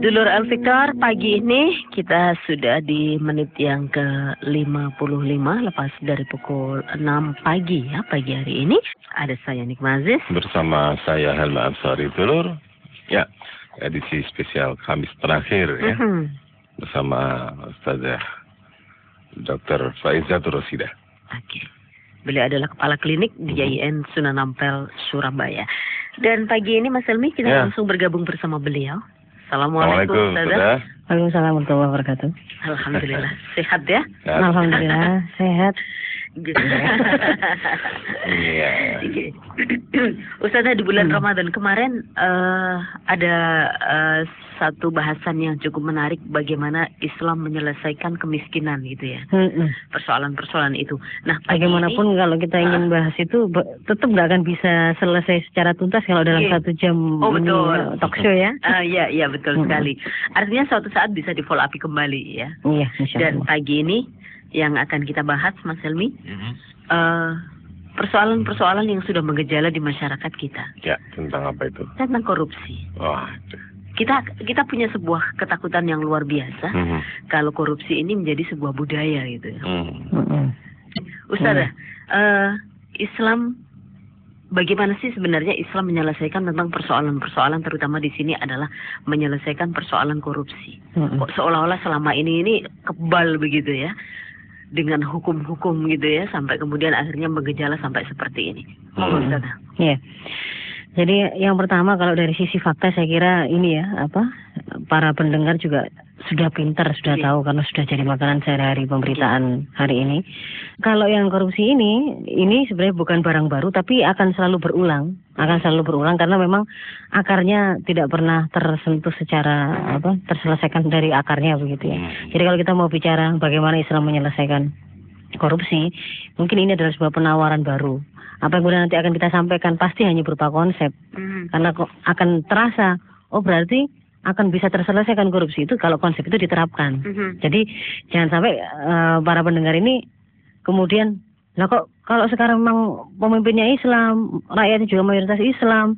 Dulur Alfikar, pagi ini kita sudah di menit yang ke-55 lepas dari pukul 6 pagi ya pagi hari ini. Ada saya Nikma Aziz. Bersama saya Helma Ansari Dulur. Ya, edisi spesial Kamis terakhir ya. Mhm. Bersama Ustazah Dr. Faizatul Rosida. Oke. Beliau adalah kepala klinik di Mhm. YIN Sunan Ampel, Surabaya. Dan pagi ini Mas Helmi kita Ya. langsung bergabung bersama beliau. Assalamualaikum, Assalamualaikum. Waalaikumsalam warahmatullahi wabarakatuh. Alhamdulillah. Sehat ya? Ya. Alhamdulillah sehat. Gitu. Iya. Ustazah di bulan Hmm. Ramadan kemarin eh, ada eh, satu bahasan yang cukup menarik bagaimana Islam menyelesaikan kemiskinan gitu ya persoalan-persoalan itu. Nah Bagaimanapun ini, kalau kita ingin bahas itu tetap nggak akan bisa selesai secara tuntas kalau dalam Iya. satu jam Oh, betul. eh, talk show ya. Ah, iya iya betul Mm-mm. sekali. Artinya suatu saat bisa di follow up kembali ya. Iya, Dan pagi ini yang akan kita bahas Mas Helmi Mhm. eh, persoalan-persoalan yang sudah mengejala di masyarakat kita Ya, tentang apa itu? tentang korupsi. Wah, itu. Kita kita punya sebuah ketakutan yang luar biasa Mhm. kalau korupsi ini menjadi sebuah budaya gitu. ya. Mhm. Mm-mm. Ustazah, eh, Islam bagaimana sih sebenarnya Islam menyelesaikan tentang persoalan-persoalan terutama di sini adalah menyelesaikan persoalan korupsi. Mm-mm. Kok seolah-olah selama ini ini kebal begitu ya dengan hukum-hukum gitu ya sampai kemudian akhirnya menggejala sampai seperti ini. Monggo Hmm. Iya. Jadi yang pertama kalau dari sisi fakta saya kira ini ya apa para pendengar juga sudah pintar sudah Iya. tahu karena sudah jadi makanan sehari-hari pemberitaan hari ini. Kalau yang korupsi ini ini sebenarnya bukan barang baru tapi akan selalu berulang, akan selalu berulang karena memang akarnya tidak pernah tersentuh secara apa terselesaikan dari akarnya begitu ya. Mhm. Jadi kalau kita mau bicara bagaimana Islam menyelesaikan korupsi, mungkin ini adalah sebuah penawaran baru. Apa yang kemudian nanti akan kita sampaikan pasti hanya berupa konsep, Hmm. karena kok akan terasa, oh berarti akan bisa terselesaikan korupsi itu kalau konsep itu diterapkan. Mhm. Jadi jangan sampai eh, para pendengar ini kemudian, lah kok kalau sekarang memang pemimpinnya Islam, rakyatnya juga mayoritas Islam,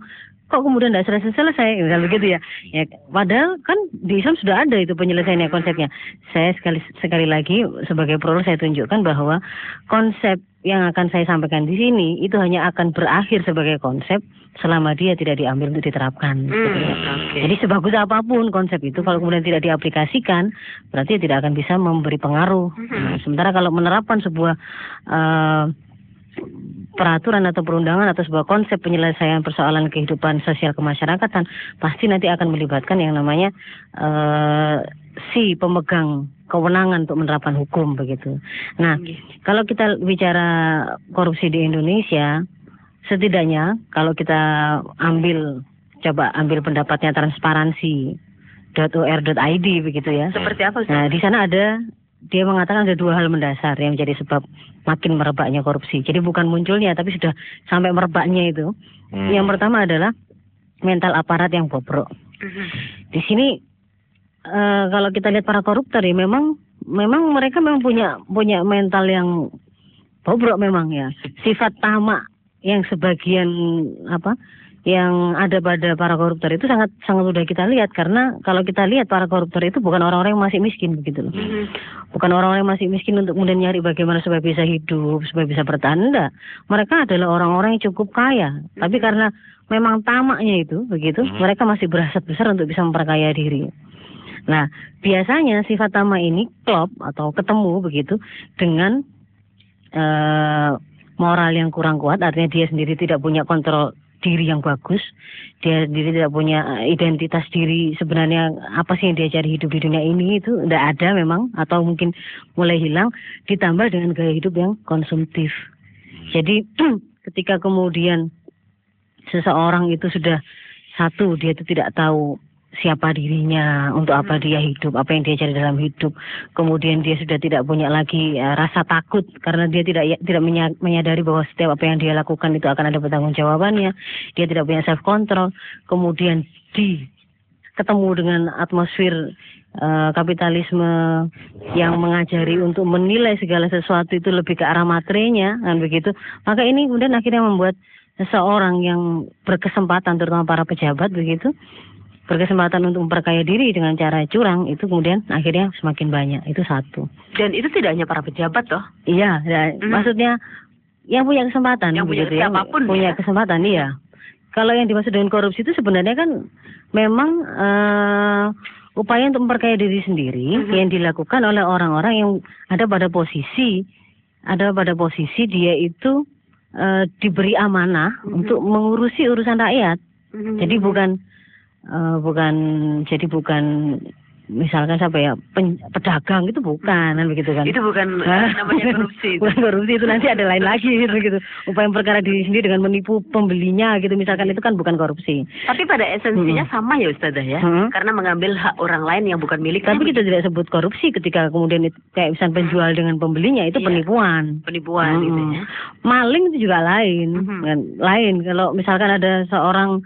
kok kemudian tidak selesai-selesai, misal begitu ya. Ya, padahal kan di Islam sudah ada itu penyelesaiannya konsepnya. Saya sekali sekali lagi sebagai prolog saya tunjukkan bahwa konsep yang akan saya sampaikan di sini itu hanya akan berakhir sebagai konsep selama dia tidak diambil untuk diterapkan. Hmm, gitu ya. oke. Jadi sebagus apa pun konsep itu kalau kemudian tidak diaplikasikan berarti tidak akan bisa memberi pengaruh. Mhm. Nah, sementara kalau menerapkan sebuah eh, peraturan atau perundangan atau sebuah konsep penyelesaian persoalan kehidupan sosial kemasyarakatan pasti nanti akan melibatkan yang namanya eh, si pemegang kewenangan untuk menerapkan hukum begitu. Nah, kalau kita bicara korupsi di Indonesia, setidaknya kalau kita ambil coba ambil pendapatnya transparansi.or.id begitu ya. Seperti apa Ustaz? Nah, di sana ada dia mengatakan ada dua hal mendasar yang menjadi sebab makin merebaknya korupsi. Jadi bukan munculnya tapi sudah sampai merebaknya itu. Mhm. Yang pertama adalah mental aparat yang bobrok. Mhm. Di sini eh, kalau kita lihat para koruptor ya memang memang mereka memang punya punya mental yang bobrok memang ya. Sifat tamak yang sebagian apa yang ada pada para koruptor itu sangat sangat mudah kita lihat karena kalau kita lihat para koruptor itu bukan orang-orang yang masih miskin begitu loh. Mhm. Bukan orang-orang yang masih miskin untuk kemudian nyari bagaimana supaya bisa hidup, supaya bisa bertahan enggak. Mereka adalah orang-orang yang cukup kaya, tapi karena memang tamaknya itu begitu, Mhm. mereka masih berhasrat besar untuk bisa memperkaya diri. Nah, biasanya sifat tamak ini klop atau ketemu begitu dengan eh moral yang kurang kuat, artinya dia sendiri tidak punya kontrol diri yang bagus, dia sendiri tidak punya eh, identitas diri sebenarnya apa sih yang dia cari hidup di dunia ini itu tidak ada memang atau mungkin mulai hilang, ditambah dengan gaya hidup yang konsumtif. Jadi ketika kemudian seseorang itu sudah satu dia itu tidak tahu siapa dirinya, untuk apa dia hidup, apa yang dia cari dalam hidup. Kemudian dia sudah tidak punya lagi eh, rasa takut karena dia tidak ya- tidak menya- menyadari bahwa setiap apa yang dia lakukan itu akan ada pertanggungjawabannya. Dia tidak punya self control. Kemudian di ketemu dengan atmosfer eh, kapitalisme yang mengajari untuk menilai segala sesuatu itu lebih ke arah materinya kan begitu. Maka ini kemudian akhirnya membuat seseorang yang berkesempatan terutama para pejabat begitu berkesempatan untuk memperkaya diri dengan cara curang itu kemudian akhirnya semakin banyak itu satu Dan itu tidak hanya para pejabat toh. iya ya, Mhm. maksudnya yang punya kesempatan Yang punya ya, siapa pun punya ya. kesempatan iya kalau yang dimaksud dengan korupsi itu sebenarnya kan memang eh, upaya untuk memperkaya diri sendiri Mhm. yang dilakukan oleh orang-orang yang ada pada posisi ada pada posisi dia itu eh, diberi amanah Mhm. untuk mengurusi urusan rakyat jadi bukan eh, bukan jadi bukan misalkan siapa ya pen- pedagang itu bukan kan begitu kan itu bukan Hah? eh, namanya korupsi. itu. bukan korupsi itu nanti ada lain lagi gitu gitu upaya perkara diri sendiri dengan menipu pembelinya gitu misalkan itu kan bukan korupsi Tapi pada esensinya sama ya Ustazah ya. Hmm. Karena mengambil hak orang lain yang bukan miliknya. tapi kita tidak sebut korupsi ketika kemudian itu, kayak misalnya penjual dengan pembelinya itu Iya. penipuan penipuan Hmm. gitu ya. maling itu juga lain Mhm. kan lain kalau misalkan ada seorang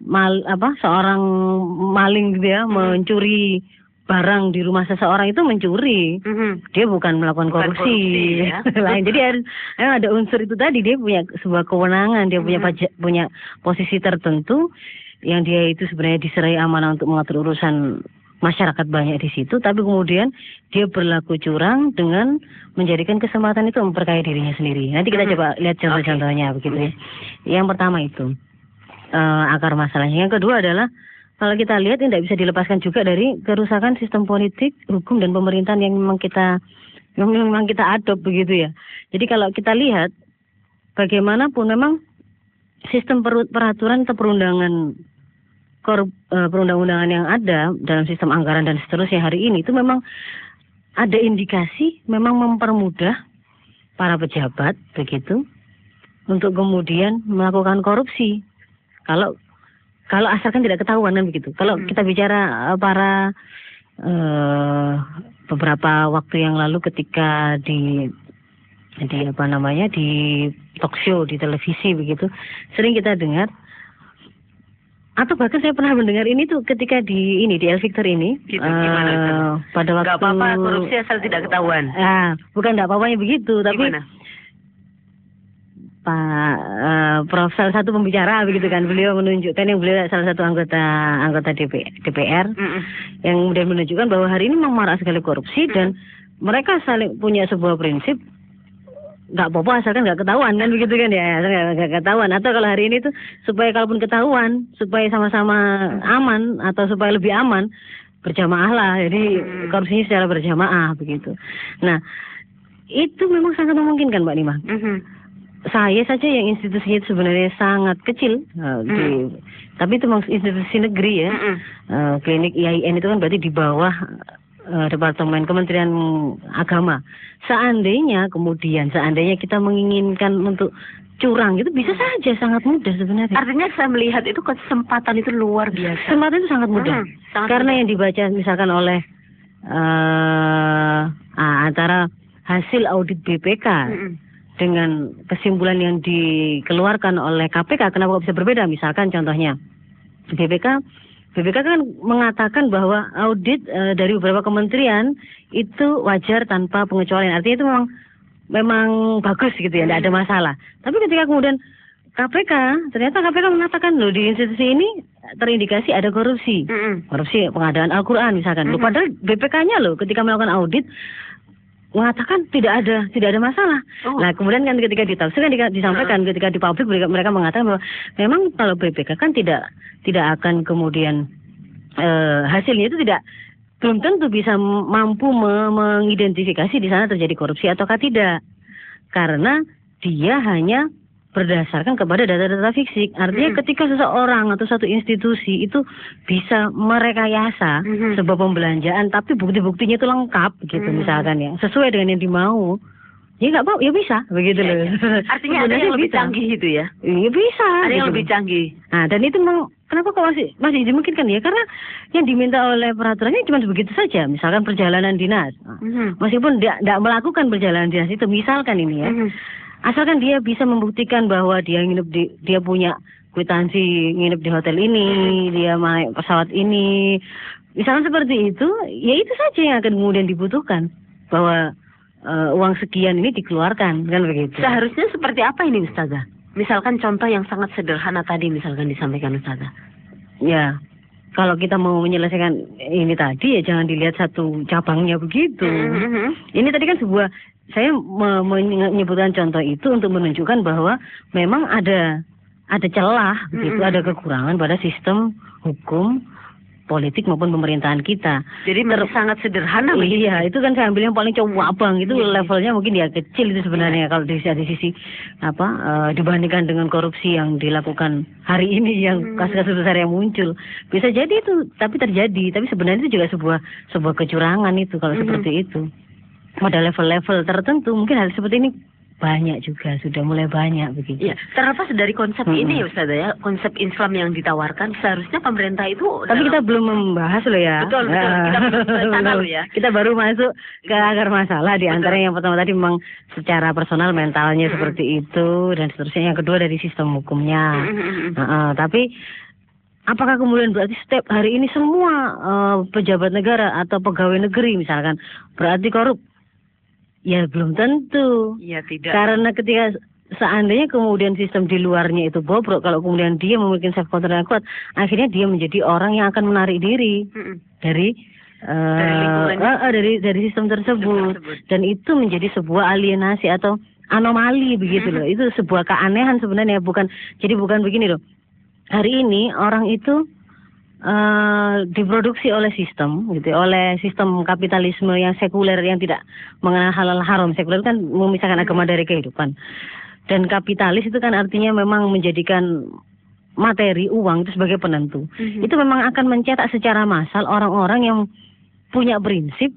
mal apa seorang maling gitu ya Mhm. mencuri barang di rumah seseorang itu mencuri Mhm. dia bukan melakukan Bukan korupsi, korupsi, ya. lain jadi harus memang ada unsur itu tadi dia punya sebuah kewenangan dia punya Mhm. pajak punya posisi tertentu yang dia itu sebenarnya diserai amanah untuk mengatur urusan masyarakat banyak di situ tapi kemudian dia berlaku curang dengan menjadikan kesempatan itu memperkaya dirinya sendiri nanti kita Mhm. coba lihat contoh-contohnya begitu ya yang pertama itu eh, akar masalahnya yang kedua adalah kalau kita lihat ini tidak bisa dilepaskan juga dari kerusakan sistem politik, hukum dan pemerintahan yang memang kita yang memang kita adop begitu ya. Jadi kalau kita lihat bagaimanapun memang sistem peraturan atau perundangan kor- eh, perundang-undangan yang ada dalam sistem anggaran dan seterusnya hari ini itu memang ada indikasi memang mempermudah para pejabat begitu untuk kemudian melakukan korupsi. Kalau kalau asalkan tidak ketahuan kan begitu. Kalau Hmm. kita bicara eh, para eh beberapa waktu yang lalu ketika di di apa namanya di talk show di televisi begitu sering kita dengar atau bahkan saya pernah mendengar ini tuh ketika di ini di El Victor ini Gitu, gimana, Ustaz? pada waktu Gak apa-apa korupsi asal tidak ketahuan. ah bukan tidak apa-apanya begitu tapi Gimana? Pak eh, Prof salah satu pembicara begitu kan beliau menunjukkan yang beliau salah satu anggota anggota DP, DPR Mm-mm. yang kemudian menunjukkan bahwa hari ini memang marak sekali korupsi dan mereka saling punya sebuah prinsip nggak apa-apa asalkan nggak ketahuan kan begitu kan ya nggak ketahuan atau kalau hari ini tuh supaya kalaupun ketahuan supaya sama-sama aman atau supaya lebih aman berjamaah lah jadi Hmm. korupsinya secara berjamaah begitu nah itu memang sangat memungkinkan mbak Nima Mhm. Saya saja yang institusinya itu sebenarnya sangat kecil. Eh, di- tapi itu memang institusi negeri ya. Mm-mm. Eh, klinik IAIN itu kan berarti di bawah departemen Kementerian Agama. Seandainya kemudian seandainya kita menginginkan untuk curang itu bisa saja sangat mudah sebenarnya. Artinya saya melihat itu kesempatan itu luar biasa. kesempatan itu sangat mudah. Hmm, sangat karena mudah. yang dibaca misalkan oleh eh ah, antara hasil audit BPK Mm-mm. Dengan kesimpulan yang dikeluarkan oleh KPK kenapa kok bisa berbeda misalkan contohnya BPK BPK kan mengatakan bahwa audit eh, dari beberapa kementerian itu wajar tanpa pengecualian artinya itu memang memang bagus gitu ya tidak ada masalah tapi ketika kemudian KPK ternyata KPK mengatakan loh di institusi ini terindikasi ada korupsi Mm-mm. korupsi pengadaan Al-Quran misalkan. Loh, Mhm. padahal BPK-nya loh ketika melakukan audit mengatakan tidak ada tidak ada masalah. Oh. Nah kemudian kan ketika ditafsirkan di- disampaikan ketika di publik mereka, mereka mengatakan bahwa memang kalau BPK kan tidak tidak akan kemudian eh, hasilnya itu tidak belum tentu bisa mampu me- mengidentifikasi di sana terjadi korupsi ataukah tidak karena dia hanya berdasarkan kepada data-data fisik. Artinya Mm. ketika seseorang atau satu institusi itu bisa merekayasa Mhm. sebuah pembelanjaan, tapi bukti-buktinya itu lengkap gitu Mm. misalkan ya, sesuai dengan yang dimau, ya nggak apa, ya bisa begitu Ya, loh. ya. Artinya ada yang lebih canggih itu ya. Iya bisa. Ada yang gitu. lebih canggih. Nah, dan itu memang kenapa kok masih masih dimungkinkan ya? Karena yang diminta oleh peraturannya cuma begitu saja. Misalkan perjalanan dinas. Nah, Mhm. Meskipun tidak melakukan perjalanan dinas itu, misalkan ini ya, Mhm. Asalkan dia bisa membuktikan bahwa dia nginep di dia punya kwitansi nginep di hotel ini, dia naik pesawat ini, misalkan seperti itu, ya itu saja yang akan kemudian dibutuhkan bahwa eh, uang sekian ini dikeluarkan kan begitu. Seharusnya seperti apa ini Ustazah? Misalkan contoh yang sangat sederhana tadi misalkan disampaikan Ustazah. Ya, kalau kita mau menyelesaikan ini tadi ya jangan dilihat satu cabangnya begitu. Mhm. Ini tadi kan sebuah saya me- menyebutkan contoh itu untuk menunjukkan bahwa memang ada ada celah begitu, Mm-mm. ada kekurangan pada sistem hukum politik maupun pemerintahan kita. Jadi masih sangat sederhana begitu. Iya, itu kan saya ambil yang paling cowok abang itu Iya, iya. levelnya mungkin ya kecil itu sebenarnya kalau dari dari sisi apa eh, dibandingkan dengan korupsi yang dilakukan hari ini yang Hmm. kasus-kasus besar yang muncul. Bisa jadi itu, tapi terjadi, tapi sebenarnya itu juga sebuah sebuah kecurangan itu kalau Mhm. seperti itu. Pada level-level tertentu mungkin hal seperti ini banyak juga sudah mulai banyak begitu. Iya, terlepas dari konsep Mm-mm. ini ya Ustaz ya, konsep Islam yang ditawarkan seharusnya pemerintah itu Tapi dalam- kita belum membahas loh ya. Betul, betul. Ah, Kita belum sana loh ya. Kita baru masuk ke akar masalah. Di antara yang pertama tadi memang secara personal mentalnya Mm-mm. seperti itu dan seterusnya. Yang kedua dari sistem hukumnya. Mhm. Ah, ah, tapi apakah kemudian berarti setiap hari ini semua eh, pejabat negara atau pegawai negeri misalkan berarti korup? Ya belum tentu. Iya tidak. Karena ketika seandainya kemudian sistem di luarnya itu bobrok, kalau kemudian dia memiliki self control yang kuat, akhirnya dia menjadi orang yang akan menarik diri Mhm. dari eh, Dari eh, dari dari sistem tersebut. tersebut. dan itu menjadi sebuah alienasi atau anomali begitu loh. Itu sebuah keanehan sebenarnya bukan jadi bukan begini loh. Hari ini orang itu eh diproduksi oleh sistem gitu, oleh sistem kapitalisme yang sekuler yang tidak mengenal halal haram. Sekuler kan memisahkan agama dari kehidupan. Dan kapitalis itu kan artinya memang menjadikan materi uang itu sebagai penentu. Mhm. Itu memang akan mencetak secara massal orang-orang yang punya prinsip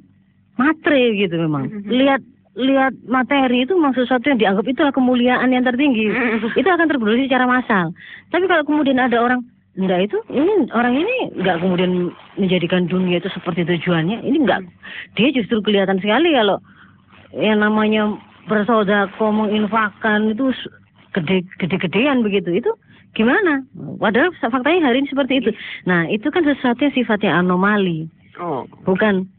matre gitu memang. Mhm. Lihat lihat materi itu memang sesuatu yang dianggap itulah kemuliaan yang tertinggi. Mhm. Itu akan terproduksi secara massal. Tapi kalau kemudian ada orang enggak itu ini orang ini enggak kemudian menjadikan dunia itu seperti tujuannya. Ini enggak. Dia justru kelihatan sekali kalau yang namanya bersodako menginfakkan itu gede gede-gedean begitu. Itu gimana? Padahal faktanya hari ini seperti itu. Nah, itu kan sesuatu yang sifatnya anomali, Oh. bukan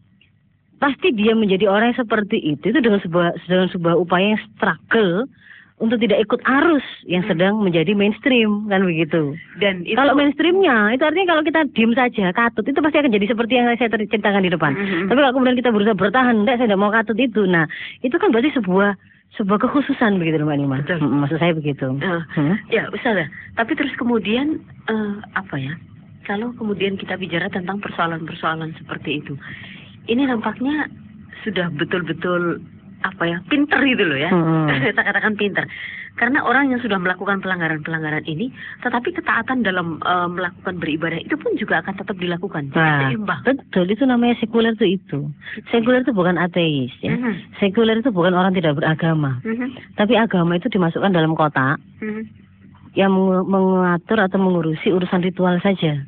pasti dia menjadi orang yang seperti itu itu dengan sebuah dengan sebuah upaya yang struggle untuk tidak ikut arus yang sedang menjadi mainstream kan begitu. Dan itu Kalau mainstreamnya itu artinya kalau kita diem saja katut itu pasti akan jadi seperti yang saya cer- ceritakan di depan. Mhm. Tapi kalau kemudian kita berusaha bertahan, enggak saya tidak mau katut itu. Nah, itu kan berarti sebuah sebuah kekhususan begitu Mbak Nima. Betul. Maksud saya begitu. Eh, Hmm? Ya, Ustazah. Tapi terus kemudian eh, apa ya? Kalau kemudian kita bicara tentang persoalan-persoalan seperti itu, ini nampaknya sudah betul-betul apa ya pinter gitu loh ya. Hmm. Kita katakan pinter. Karena orang yang sudah melakukan pelanggaran-pelanggaran ini, tetapi ketaatan dalam eh, melakukan beribadah itu pun juga akan tetap dilakukan. Jadi Nah, seimbang. betul itu namanya sekuler itu itu. Sekuler itu bukan ateis ya. Mhm. Sekuler itu bukan orang tidak beragama. Mhm. Tapi agama itu dimasukkan dalam kotak Mhm. yang meng- mengatur atau mengurusi urusan ritual saja.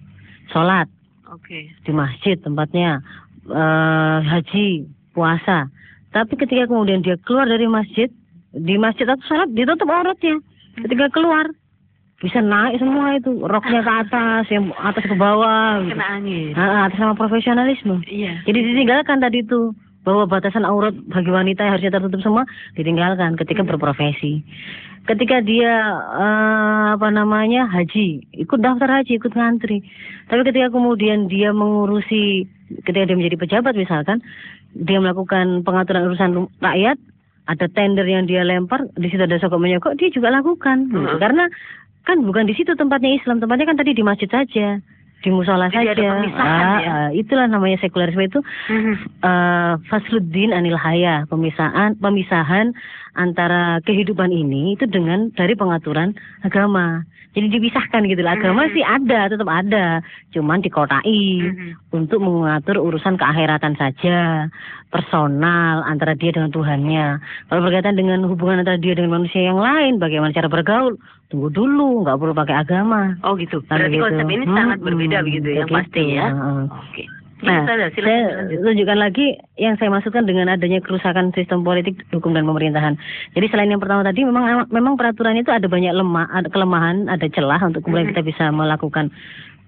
Sholat Oke. di masjid tempatnya, eh, haji, puasa. Tapi ketika kemudian dia keluar dari masjid, di masjid atau sholat ditutup auratnya. Ketika keluar bisa naik semua itu roknya ke atas, yang atas ke bawah. gitu. Kena angin. Ah, atas nama profesionalisme. Iya. Jadi ditinggalkan tadi itu bahwa batasan aurat bagi wanita yang harusnya tertutup semua ditinggalkan ketika berprofesi. Ketika dia eh, apa namanya haji, ikut daftar haji, ikut ngantri. Tapi ketika kemudian dia mengurusi, ketika dia menjadi pejabat misalkan, dia melakukan pengaturan urusan ru- rakyat, ada tender yang dia lempar, di situ ada sokok menyokok, dia juga lakukan. gitu. Mhm. Karena kan bukan di situ tempatnya Islam, tempatnya kan tadi di masjid saja, di musola saja. pemisahan Ah, ya. ah, itulah namanya sekularisme itu Mhm. eh fasluddin anil haya, pemisahan pemisahan antara kehidupan ini itu dengan dari pengaturan agama. Jadi dipisahkan gitu lah. Agama Mhm. sih ada, tetap ada, cuman dikotai Mhm. untuk mengatur urusan keakhiratan saja, personal antara dia dengan Tuhannya. Kalau berkaitan dengan hubungan antara dia dengan manusia yang lain, bagaimana cara bergaul, tunggu dulu, nggak perlu pakai agama. Oh gitu. Kan Berarti begitu. konsep ini Hmm, sangat berbeda hmm, begitu begitu. pasti ya. Heeh. Oke. Nah, saya tunjukkan lagi yang saya maksudkan dengan adanya kerusakan sistem politik, hukum dan pemerintahan. Jadi selain yang pertama tadi, memang memang peraturan itu ada banyak lemah, ada kelemahan, ada celah untuk kemudian Mhm. kita bisa melakukan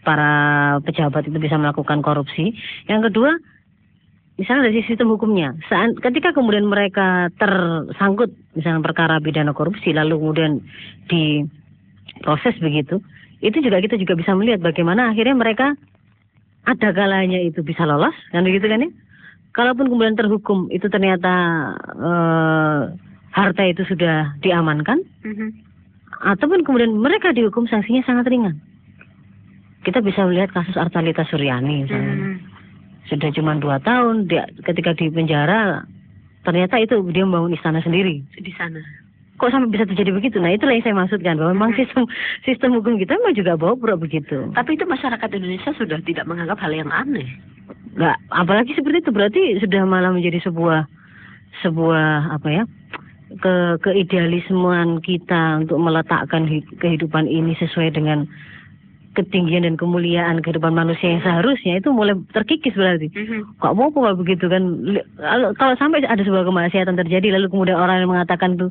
para pejabat itu bisa melakukan korupsi. Yang kedua, misalnya dari sistem hukumnya, saat ketika kemudian mereka tersangkut misalnya perkara pidana korupsi, lalu kemudian diproses begitu, itu juga kita juga bisa melihat bagaimana akhirnya mereka ada kalanya itu bisa lolos kan begitu kan ya kalaupun kemudian terhukum itu ternyata eh, harta itu sudah diamankan Mhm. ataupun kemudian mereka dihukum sanksinya sangat ringan kita bisa melihat kasus Artalita Suryani misalnya Mhm. sudah cuma dua tahun dia ketika di penjara ternyata itu dia membangun istana sendiri di sana. Kok sampai bisa terjadi begitu? Nah itulah yang saya maksudkan bahwa memang sistem sistem hukum kita memang juga bobrok begitu. Tapi itu masyarakat Indonesia sudah tidak menganggap hal yang aneh. nggak apalagi seperti itu berarti sudah malah menjadi sebuah sebuah apa ya ke keidealismean kita untuk meletakkan hi- kehidupan ini sesuai dengan ketinggian dan kemuliaan kehidupan manusia yang seharusnya itu mulai terkikis berarti. Mhm. kok mau kalau begitu kan? Kalau kalau sampai ada sebuah kemaksiatan terjadi lalu kemudian orang yang mengatakan tuh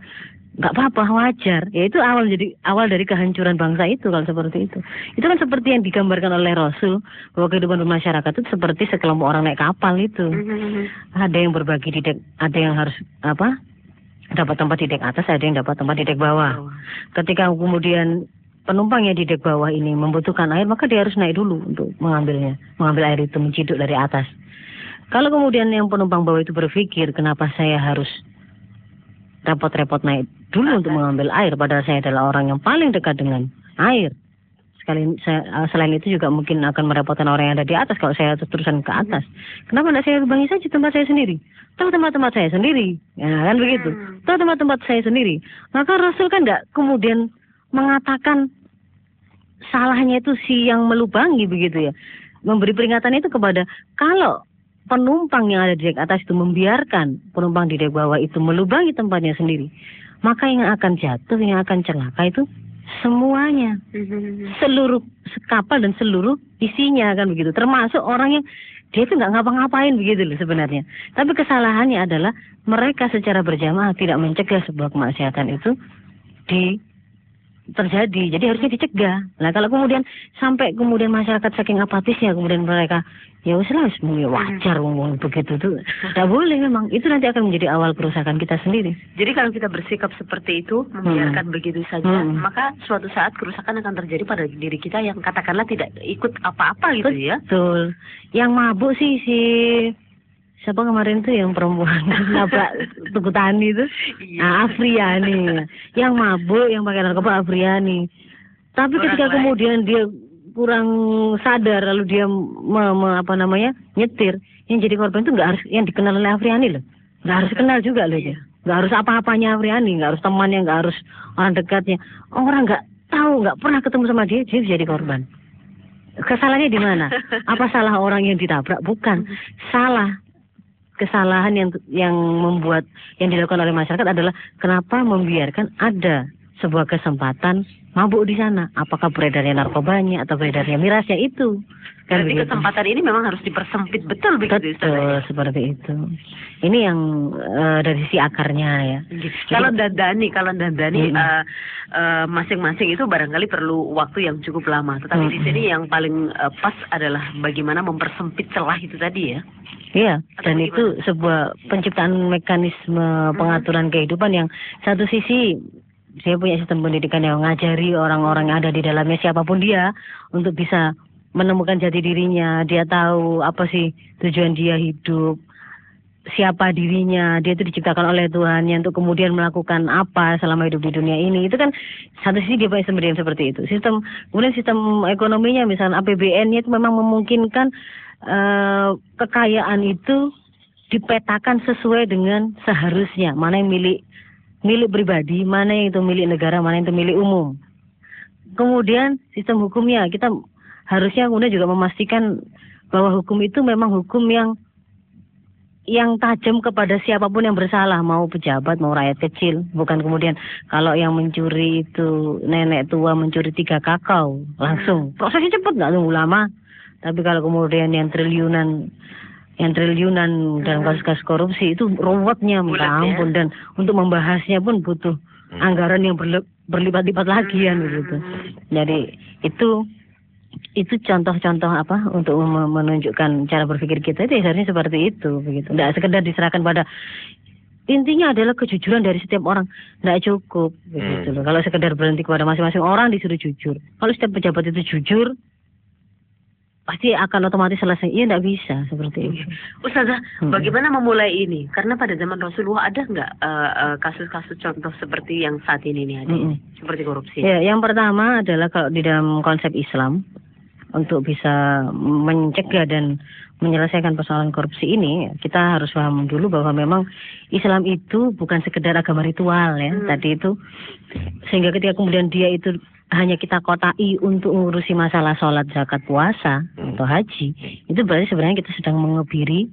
nggak apa-apa wajar. Ya itu awal jadi awal dari kehancuran bangsa itu kalau seperti itu. Itu kan seperti yang digambarkan oleh Rasul bahwa kehidupan bermasyarakat itu seperti sekelompok orang naik kapal itu. Mhm. ada yang berbagi di dek ada yang harus apa? Dapat tempat di dek atas ada yang dapat tempat di dek bawah. Ketika kemudian penumpang yang di dek bawah ini membutuhkan air maka dia harus naik dulu untuk mengambilnya mengambil air itu menciduk dari atas. Kalau kemudian yang penumpang bawah itu berpikir kenapa saya harus repot-repot naik dulu untuk mengambil air padahal saya adalah orang yang paling dekat dengan air. Sekali saya- eh, selain itu juga mungkin akan merepotkan orang yang ada di atas kalau saya terus terusan ke atas. Kenapa tidak saya bangi saja tempat saya sendiri? Tahu tempat-tempat saya sendiri. Ya kan begitu? Hmm. tahu tempat-tempat saya sendiri. Maka Rasul kan tidak kemudian mengatakan salahnya itu si yang melubangi begitu ya. Memberi peringatan itu kepada kalau penumpang yang ada di dek atas itu membiarkan penumpang di dek bawah itu melubangi tempatnya sendiri maka yang akan jatuh yang akan celaka itu semuanya. Mhm. seluruh kapal dan seluruh isinya kan begitu. Termasuk orang yang dia itu nggak ngapa-ngapain begitu loh sebenarnya. Tapi kesalahannya adalah mereka secara berjamaah tidak mencegah sebuah kemaksiatan itu di terjadi. Jadi harusnya dicegah. Nah kalau kemudian sampai kemudian masyarakat saking apatisnya kemudian mereka ya wes, ya wajar ngomong begitu tuh. Tidak boleh memang. Itu nanti akan menjadi awal kerusakan kita sendiri. Jadi kalau kita bersikap seperti itu, membiarkan begitu saja, Hmm. maka suatu saat kerusakan akan terjadi pada diri kita yang katakanlah tidak ikut apa-apa gitu ya. Betul. Yang mabuk sih si siapa kemarin tuh yang perempuan nabrak tugu tani itu? Iya. Nah, Afriani. Yang mabuk yang pakai narkoba Afriani. Tapi Orang ketika lain. kemudian dia kurang sadar lalu dia me- me- apa namanya nyetir yang jadi korban itu nggak harus yang dikenal oleh Afriani loh nggak harus kenal juga loh dia nggak harus apa-apanya Afriani nggak harus temannya nggak harus orang dekatnya orang nggak tahu nggak pernah ketemu sama dia dia jadi korban kesalahannya di mana apa salah orang yang ditabrak bukan salah kesalahan yang yang membuat yang dilakukan oleh masyarakat adalah kenapa membiarkan ada sebuah kesempatan mabuk di sana apakah beredarnya narkobanya atau beredarnya mirasnya itu kan Berarti begitu. kesempatan ini memang harus dipersempit betul begitu betul seperti itu ini yang eh, dari sisi akarnya ya Gitu. Kalau dandani, kalau dandani Mm-mm. eh, eh, masing-masing itu barangkali perlu waktu yang cukup lama. Tetapi di sini yang paling eh, pas adalah bagaimana mempersempit celah itu tadi ya. Iya, dan itu sebuah penciptaan mekanisme pengaturan kehidupan yang satu sisi saya punya sistem pendidikan yang mengajari orang-orang yang ada di dalamnya siapa pun dia untuk bisa menemukan jati dirinya, dia tahu apa sih tujuan dia hidup, siapa dirinya, dia itu diciptakan oleh Tuhannya untuk kemudian melakukan apa selama hidup di dunia ini. Itu kan satu sisi dia punya pendidikan seperti itu. Sistem kemudian sistem ekonominya misalnya APBN-nya itu memang memungkinkan eh, kekayaan itu dipetakan sesuai dengan seharusnya mana yang milik milik pribadi, mana yang itu milik negara, mana yang itu milik umum. Kemudian sistem hukumnya kita harusnya kemudian juga memastikan bahwa hukum itu memang hukum yang yang tajam kepada siapa pun yang bersalah mau pejabat mau rakyat kecil. Bukan kemudian kalau yang mencuri itu nenek tua mencuri tiga kakao langsung. Prosesnya cepat nggak tunggu lama. Tapi kalau kemudian yang triliunan yang triliunan dalam kasus-kasus korupsi itu ruwetnya minta Bulat ya. ampun dan untuk membahasnya pun butuh anggaran yang berle- berlipat-lipat lagi kan begitu. Jadi itu itu contoh-contoh apa untuk menunjukkan cara berpikir kita itu ya seharusnya seperti itu begitu. Tidak sekedar diserahkan pada intinya adalah kejujuran dari setiap orang tidak cukup begitu loh. Kalau sekedar berhenti kepada masing-masing orang disuruh jujur. Kalau setiap pejabat itu jujur pasti akan otomatis selesai. Iya tidak bisa seperti itu. Ustazah, Hmm. bagaimana memulai ini? Karena pada zaman Rasulullah ada nggak eh, eh, kasus-kasus contoh seperti yang saat ini nih ada, Mm-mm. seperti korupsi? Ya, yang pertama adalah kalau di dalam konsep Islam untuk bisa mencegah dan menyelesaikan persoalan korupsi ini, kita harus paham dulu bahwa memang Islam itu bukan sekedar agama ritual ya. Hmm. Tadi itu sehingga ketika kemudian dia itu hanya kita kotai untuk mengurusi masalah sholat, zakat, puasa atau haji, itu berarti sebenarnya kita sedang mengebiri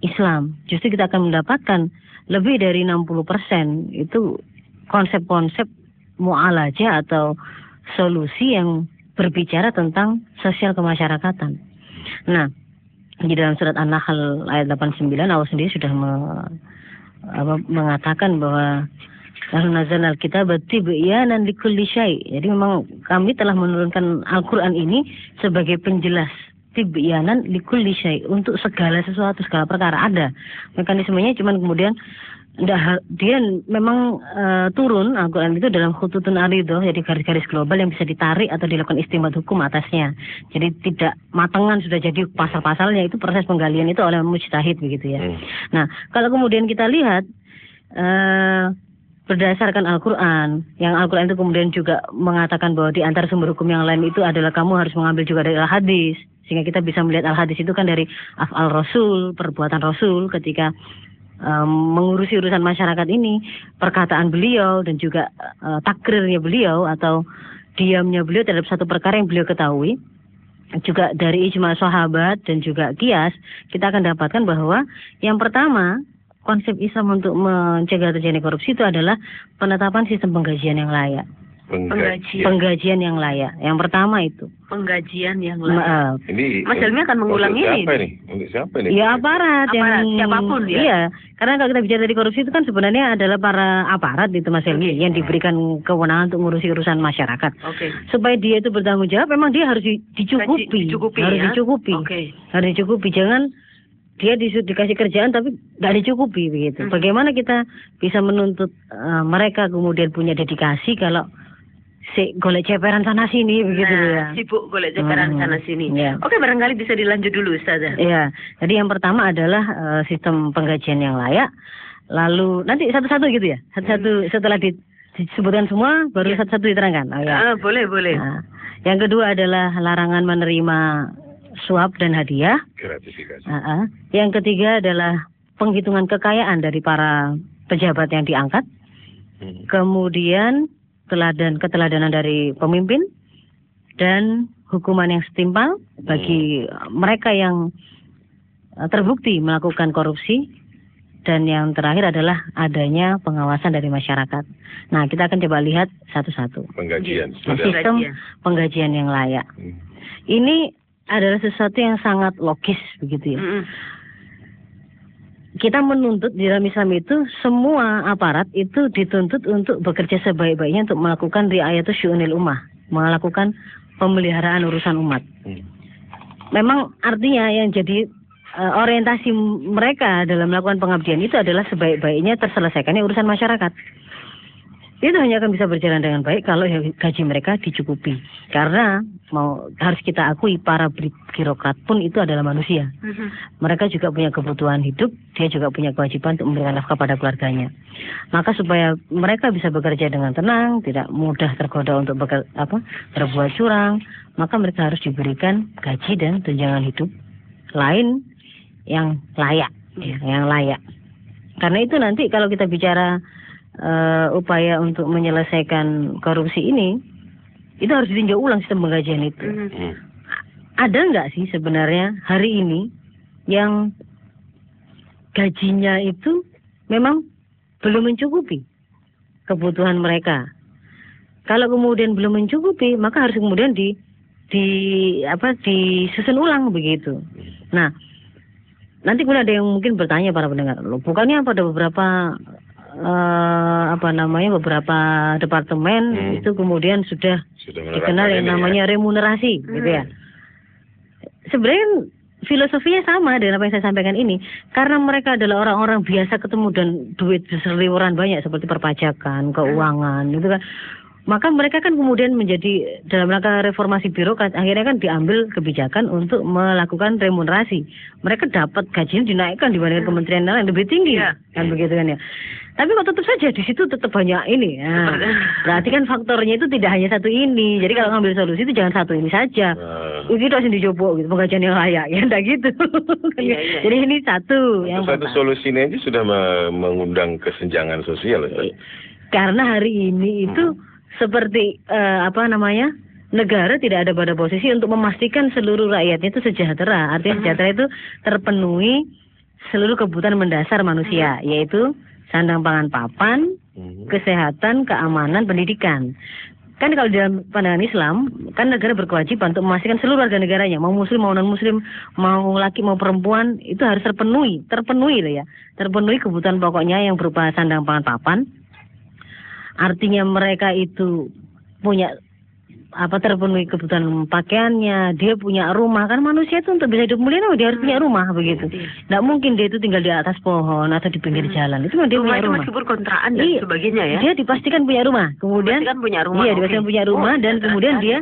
Islam. Justru kita akan mendapatkan lebih dari 60% itu konsep-konsep mu'alaja atau solusi yang berbicara tentang sosial kemasyarakatan. Nah, di dalam surat An-Nahl ayat 89 Allah sendiri sudah me- apa, mengatakan bahwa Lalu nazal al-kitab tibyanan likulli syai. Jadi memang kami telah menurunkan Al-Qur'an ini sebagai penjelas tibyanan likulli syai untuk segala sesuatu segala perkara ada. Mekanismenya cuman kemudian ndak ha- dia memang eh, turun Al-Quran itu dalam khututun aridoh jadi garis-garis global yang bisa ditarik atau dilakukan istimbat hukum atasnya jadi tidak matengan sudah jadi pasal-pasalnya itu proses penggalian itu oleh mujtahid begitu ya Hmm. Nah, kalau kemudian kita lihat eh berdasarkan Al-Quran, yang Al-Quran itu kemudian juga mengatakan bahwa di antara sumber hukum yang lain itu adalah kamu harus mengambil juga dari Al-Hadis, sehingga kita bisa melihat Al-Hadis itu kan dari afal Rasul, perbuatan Rasul ketika em, mengurusi urusan masyarakat ini, perkataan beliau dan juga eh, takrirnya beliau atau diamnya beliau terhadap satu perkara yang beliau ketahui juga dari ijma sahabat dan juga kias kita akan dapatkan bahwa yang pertama konsep Islam untuk mencegah terjadi korupsi itu adalah penetapan sistem penggajian yang layak Penggajian. penggajian yang layak yang pertama itu Penggajian yang Ma- lain. eh, Ini Mas Helmi akan mengulang untuk ini. Siapa ini? Untuk siapa ini? Ya aparat, Aparat, yang siapa pun ya. Iya, karena kalau kita bicara dari korupsi itu kan sebenarnya adalah para aparat itu Mas Helmi yang diberikan kewenangan untuk ngurusi urusan masyarakat. Oke. Supaya dia itu bertanggung jawab, memang dia harus di- dicukupi, dicukupi harus ya. dicukupi, Oke. harus dicukupi. Jangan dia disu- dikasih kerjaan tapi nggak dicukupi begitu. Hmm. Bagaimana kita bisa menuntut eh, mereka kemudian punya dedikasi kalau si golek ceperan sana sini begitu ya. Nah, sibuk golek ceperan Hmm. sana sini. Iya. Oke, barangkali bisa dilanjut dulu, Ustazah. Iya, jadi yang pertama adalah eh, sistem penggajian yang layak. Lalu nanti satu-satu gitu ya, satu-satu setelah di- disebutkan semua baru Iya. satu-satu diterangkan. Oh, ya. Ah, boleh, boleh. Nah, yang kedua adalah larangan menerima suap dan hadiah. Gratifikasi. Ah, ah. Yang ketiga adalah penghitungan kekayaan dari para pejabat yang diangkat. Hmm. Kemudian teladan keteladanan dari pemimpin dan hukuman yang setimpal bagi mereka yang eh, terbukti melakukan korupsi dan yang terakhir adalah adanya pengawasan dari masyarakat. Nah, kita akan coba lihat satu-satu. Penggajian. Iya. Sistem Penggajian. penggajian yang layak. Hmm. Ini adalah sesuatu yang sangat logis begitu ya. Mm-mm. Kita menuntut di dalam Islam itu semua aparat itu dituntut untuk bekerja sebaik-baiknya untuk melakukan riayatus syu'unil ummah, melakukan pemeliharaan urusan umat. Hmm. Memang artinya yang jadi eh, orientasi mereka dalam melakukan pengabdian itu adalah sebaik-baiknya terselesaikannya urusan masyarakat. Itu hanya akan bisa berjalan dengan baik kalau gaji mereka dicukupi. Karena mau harus kita akui para birokrat pun itu adalah manusia. Mhm. Mereka juga punya kebutuhan hidup, dia juga punya kewajiban untuk memberikan nafkah pada keluarganya. Maka supaya mereka bisa bekerja dengan tenang, tidak mudah tergoda untuk beker, apa, berbuat curang, maka mereka harus diberikan gaji dan tunjangan hidup lain yang layak, ya, yang layak. Karena itu nanti kalau kita bicara eh, upaya untuk menyelesaikan korupsi ini, itu harus ditinjau ulang sistem penggajian itu Mhm. Hmm. ada nggak sih sebenarnya hari ini yang gajinya itu memang belum mencukupi kebutuhan mereka. Kalau kemudian belum mencukupi, maka harus kemudian di di apa disusun ulang begitu. Nah, nanti kemudian ada yang mungkin bertanya para pendengar, loh bukannya pada beberapa eh, apa namanya beberapa departemen Hmm. itu kemudian sudah Sudah dikenal yang ya. namanya remunerasi gitu ya. Sebenarnya kan filosofinya sama dengan apa yang saya sampaikan ini karena mereka adalah orang-orang biasa ketemu dan duit berseliweran banyak seperti perpajakan, keuangan gitu kan. Maka mereka kan kemudian menjadi dalam rangka reformasi birokrat akhirnya kan diambil kebijakan untuk melakukan remunerasi. Mereka dapat gajinya dinaikkan dibandingkan kementerian lain lebih tinggi Iya. kan begitu kan ya. Tapi kok tetap saja di situ tetap banyak ini. Nah, berarti kan faktornya itu tidak hanya satu ini. Jadi kalau ngambil solusi itu jangan satu ini saja. Nah, Itu harus dicoba gitu, penggajian yang layak ya, enggak gitu. Ya. iya. Jadi ini satu yang satu pertama. solusi ini aja sudah me- mengundang kesenjangan sosial. Ustaz. Karena hari ini itu seperti eh, apa namanya? negara tidak ada pada posisi untuk memastikan seluruh rakyatnya itu sejahtera. Artinya sejahtera itu terpenuhi seluruh kebutuhan mendasar manusia, yaitu sandang pangan papan, Mhm. kesehatan, keamanan, pendidikan. Kan kalau dalam pandangan Islam, kan negara berkewajiban untuk memastikan seluruh warga negaranya, mau muslim mau non muslim, mau laki mau perempuan, itu harus terpenuhi, terpenuhi loh ya. Terpenuhi kebutuhan pokoknya yang berupa sandang pangan papan. Artinya mereka itu punya apa terpenuhi kebutuhan pakaiannya, dia punya rumah kan manusia itu untuk bisa hidup mulia nah, dia harus punya rumah begitu. Nggak mungkin dia itu tinggal di atas pohon atau di pinggir jalan. Itu kan dia rumah punya itu rumah. meskipun kontrakan dan Iya. sebagainya ya. Dia dipastikan punya rumah. Kemudian Dipastikan punya rumah, Iya, dipastikan punya rumah Oh, dan iya, kemudian kan? dia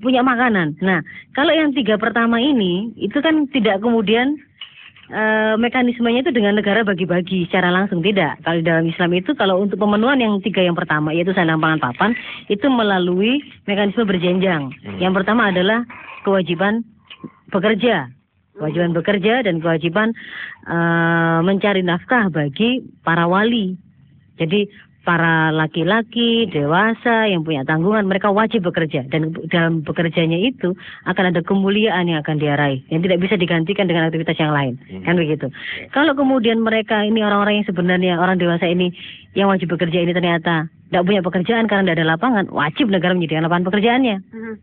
punya makanan. Nah, kalau yang tiga pertama ini itu kan tidak kemudian eh, mekanismenya itu dengan negara bagi-bagi secara langsung tidak. Kalau dalam Islam itu kalau untuk pemenuhan yang tiga yang pertama yaitu sandang pangan papan itu melalui mekanisme berjenjang. Yang pertama adalah kewajiban bekerja, kewajiban bekerja dan kewajiban eh, mencari nafkah bagi para wali. Jadi para laki-laki dewasa yang punya tanggungan mereka wajib bekerja. Dan dalam bekerjanya itu akan ada kemuliaan yang akan dia raih yang tidak bisa digantikan dengan aktivitas yang lain. Kan begitu. Kalau kemudian mereka ini orang-orang yang sebenarnya orang dewasa ini yang wajib bekerja ini ternyata tidak punya pekerjaan karena tidak ada lapangan wajib negara menyediakan lapangan pekerjaannya. Mhm.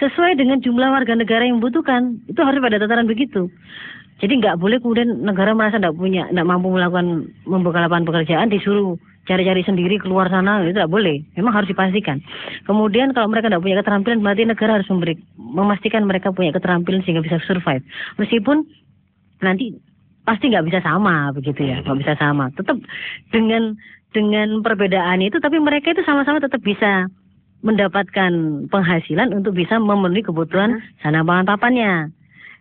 sesuai dengan jumlah warga negara yang membutuhkan itu harus pada tataran begitu. Jadi nggak boleh kemudian negara merasa tidak punya tidak mampu melakukan membuka lapangan pekerjaan disuruh cari-cari sendiri keluar sana itu tidak boleh. Memang harus dipastikan. Kemudian kalau mereka tidak punya keterampilan berarti negara harus memberi memastikan mereka punya keterampilan sehingga bisa survive. Meskipun nanti pasti nggak bisa sama begitu ya. Nggak bisa sama. Tetap dengan dengan perbedaan itu tapi mereka itu sama-sama tetap bisa mendapatkan penghasilan untuk bisa memenuhi kebutuhan sana pangan papannya.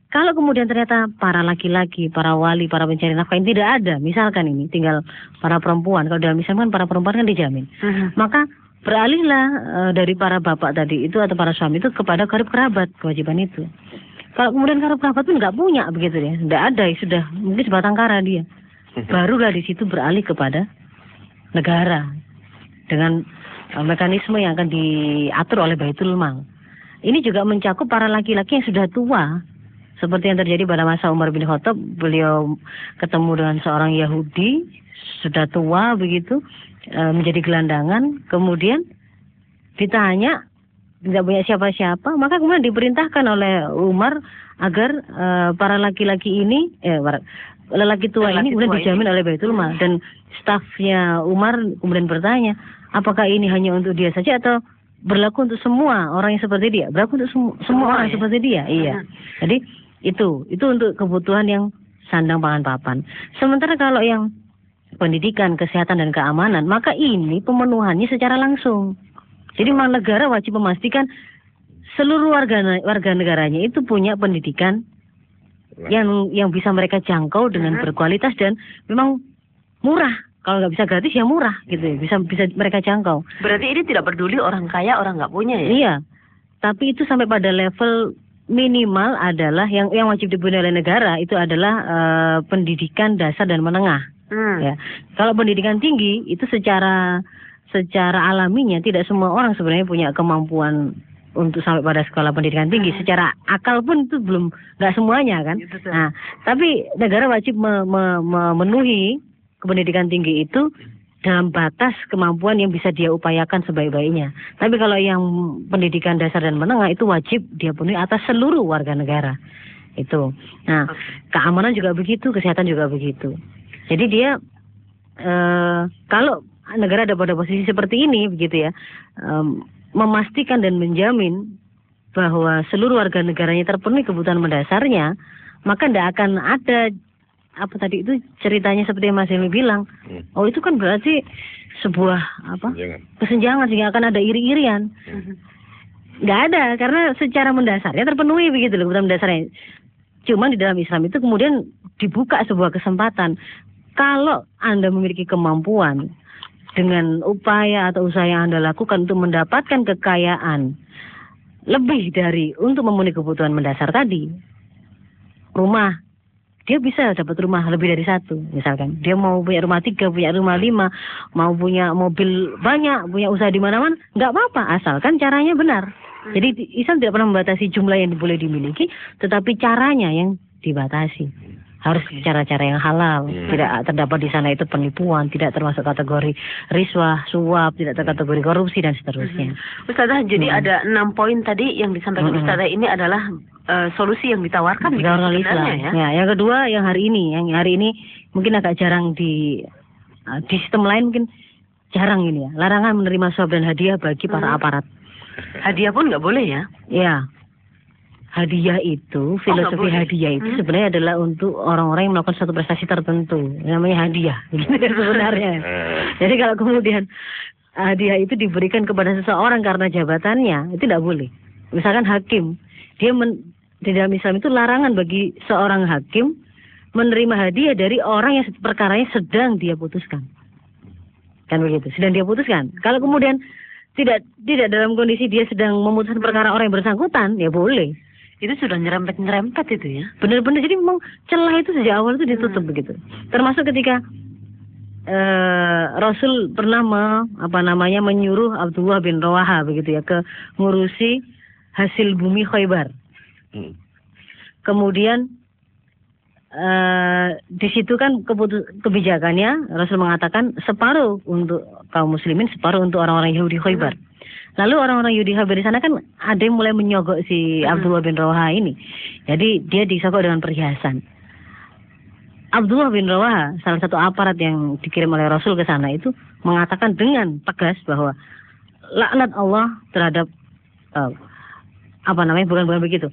Kalau kemudian ternyata para laki-laki, para wali, para pencari nafkah ini tidak ada, misalkan ini tinggal para perempuan. Kalau dalam Islam kan para perempuan kan dijamin. Mhm. Maka beralihlah eh, dari para bapak tadi itu atau para suami itu kepada karib kerabat kewajiban itu. Kalau kemudian karib kerabat pun nggak punya begitu ya, tidak ada sudah mungkin sebatang kara dia. Barulah di situ beralih kepada negara dengan eh, mekanisme yang akan diatur oleh Baitul Mal. Ini juga mencakup para laki-laki yang sudah tua, seperti yang terjadi pada masa Umar bin Khattab. Beliau ketemu dengan seorang Yahudi, sudah tua begitu, eh, menjadi gelandangan. Kemudian ditanya, tidak punya siapa-siapa, maka kemudian diperintahkan oleh Umar agar eh, para laki-laki ini, eh, para- lelaki tua Lelaki ini kemudian tua ini. dijamin oleh Baitul Mal dan stafnya Umar kemudian bertanya, apakah ini hanya untuk dia saja atau berlaku untuk semua orang yang seperti dia? Berlaku untuk semu- semua, Semua orang ya? seperti dia. Iya. Jadi itu itu untuk kebutuhan yang sandang pangan papan. Sementara kalau yang pendidikan, kesehatan dan keamanan, maka ini pemenuhannya secara langsung. Jadi memang negara wajib memastikan seluruh warga warga negaranya itu punya pendidikan yang yang bisa mereka jangkau dengan Mhm. berkualitas dan memang murah. Kalau nggak bisa gratis ya murah gitu ya. Bisa bisa mereka jangkau. Berarti ini tidak peduli orang kaya orang nggak punya ya? Iya. Tapi itu sampai pada level minimal adalah yang yang wajib dipenuhi oleh negara itu adalah eh, pendidikan dasar dan menengah. Hmm. Ya. Kalau pendidikan tinggi itu secara secara alaminya tidak semua orang sebenarnya punya kemampuan untuk sampai pada sekolah pendidikan tinggi. Secara akal pun itu belum nggak semuanya kan. Iya, betul. Nah, tapi negara wajib me- me- memenuhi pendidikan tinggi itu dalam batas kemampuan yang bisa dia upayakan sebaik-baiknya. Tapi kalau yang pendidikan dasar dan menengah itu wajib dia penuhi atas seluruh warga negara. Itu. Nah, keamanan juga begitu, kesehatan juga begitu. Jadi dia eh kalau negara ada pada posisi seperti ini begitu ya, em, memastikan dan menjamin bahwa seluruh warga negaranya terpenuhi kebutuhan mendasarnya, maka tidak akan ada apa tadi itu ceritanya seperti yang Mas Helmi bilang. Hmm. Oh itu kan berarti sebuah apa Jangan. kesenjangan sehingga akan ada iri-irian. Nggak ada karena secara mendasarnya terpenuhi begitu loh kebutuhan mendasarnya. Cuman di dalam Islam itu kemudian dibuka sebuah kesempatan. Kalau Anda memiliki kemampuan dengan upaya atau usaha yang Anda lakukan untuk mendapatkan kekayaan lebih dari untuk memenuhi kebutuhan mendasar tadi. Rumah, dia bisa dapat rumah lebih dari satu misalkan. Dia mau punya rumah tiga, punya rumah lima, mau punya mobil banyak, punya usaha di mana-mana, nggak apa-apa asalkan caranya benar. Jadi di- Islam tidak pernah membatasi jumlah yang boleh dimiliki, tetapi caranya yang dibatasi. Harus cara-cara yang halal, Hmm. tidak terdapat di sana itu penipuan, tidak termasuk kategori riswah, suap, tidak terkategori korupsi dan seterusnya. Ustazah, jadi Hmm. ada enam poin tadi yang disampaikan Hmm. Ustazah ini adalah eh, solusi yang ditawarkan gitu Tidak orang Islam. ya. Ya, yang kedua yang hari ini, yang hari ini mungkin agak jarang di uh, di sistem lain mungkin jarang ini ya. Larangan menerima suap dan hadiah bagi para Hmm. aparat. Hadiah pun nggak boleh ya. Ya. Hadiah itu, filosofi Oh, hadiah itu Hmm. sebenarnya adalah untuk orang-orang yang melakukan suatu prestasi tertentu. Namanya hadiah, gitu sebenarnya. Eh, Jadi kalau kemudian hadiah itu diberikan kepada seseorang karena jabatannya, itu tidak boleh. Misalkan hakim, dia men, di dalam Islam itu larangan bagi seorang hakim menerima hadiah dari orang yang perkaranya sedang dia putuskan. Kan begitu, sedang dia putuskan. Kalau kemudian tidak tidak dalam kondisi dia sedang memutuskan perkara orang yang bersangkutan, ya boleh. Itu sudah nyerempet-nyerempet itu ya. Benar-benar jadi memang celah itu sejak awal itu ditutup begitu. Termasuk ketika eh, Rasul pernah me, apa namanya menyuruh Abdullah bin Rawaha begitu ya ke ngurusi hasil bumi Khaybar. hmm. Kemudian eh di situ kan kebijakannya Rasul mengatakan separuh untuk kaum muslimin, separuh untuk orang-orang Yahudi Khaybar. Lalu orang-orang Yahudi Khaybar di sana kan ada yang mulai menyogok si Hmm. Abdullah bin Rawaha ini. Jadi dia disogok dengan perhiasan. Abdullah bin Rawaha, salah satu aparat yang dikirim oleh Rasul ke sana itu mengatakan dengan tegas bahwa laknat Allah terhadap eh, apa namanya bukan bukan begitu.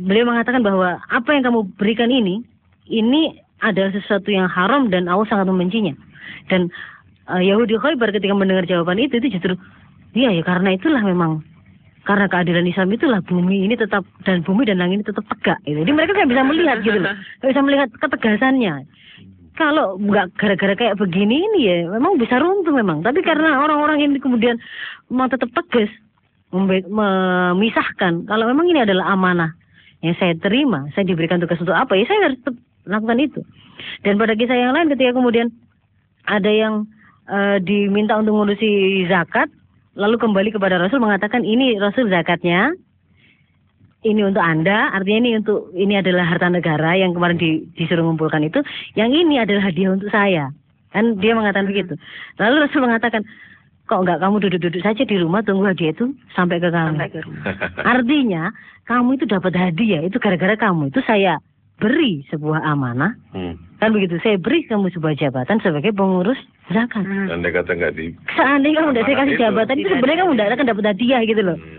Beliau mengatakan bahwa apa yang kamu berikan ini ini adalah sesuatu yang haram dan Allah sangat membencinya. Dan eh, Yahudi Khaybar ketika mendengar jawaban itu itu justru iya ya karena itulah memang karena keadilan Islam itulah bumi ini tetap dan bumi dan langit ini tetap tegak. Gitu. Jadi mereka nggak bisa melihat gitu loh, nggak bisa melihat ketegasannya. Kalau nggak gara-gara kayak begini ini ya memang bisa runtuh memang. Tapi karena orang-orang ini kemudian mau tetap tegas memisahkan kalau memang ini adalah amanah yang saya terima, saya diberikan tugas untuk apa ya saya harus tetap lakukan itu. Dan pada kisah yang lain ketika kemudian ada yang eh, diminta untuk ngurusi zakat, lalu kembali kepada Rasul mengatakan ini Rasul zakatnya, ini untuk anda, artinya ini untuk ini adalah harta negara yang kemarin di- disuruh mengumpulkan itu, yang ini adalah hadiah untuk saya. Kan dia mengatakan begitu. Lalu Rasul mengatakan, kok enggak kamu duduk-duduk saja di rumah tunggu hadiah itu sampai ke kami. Sampai ke rumah. Artinya kamu itu dapat hadiah itu gara-gara kamu itu saya beri sebuah amanah Hmm. kan begitu saya beri kamu sebuah jabatan sebagai pengurus zakat. Hmm. Andai kata nggak di Seandainya kamu tidak saya kasih itu. jabatan itu sebenarnya kamu tidak akan dapat hadiah gitu loh. Hmm.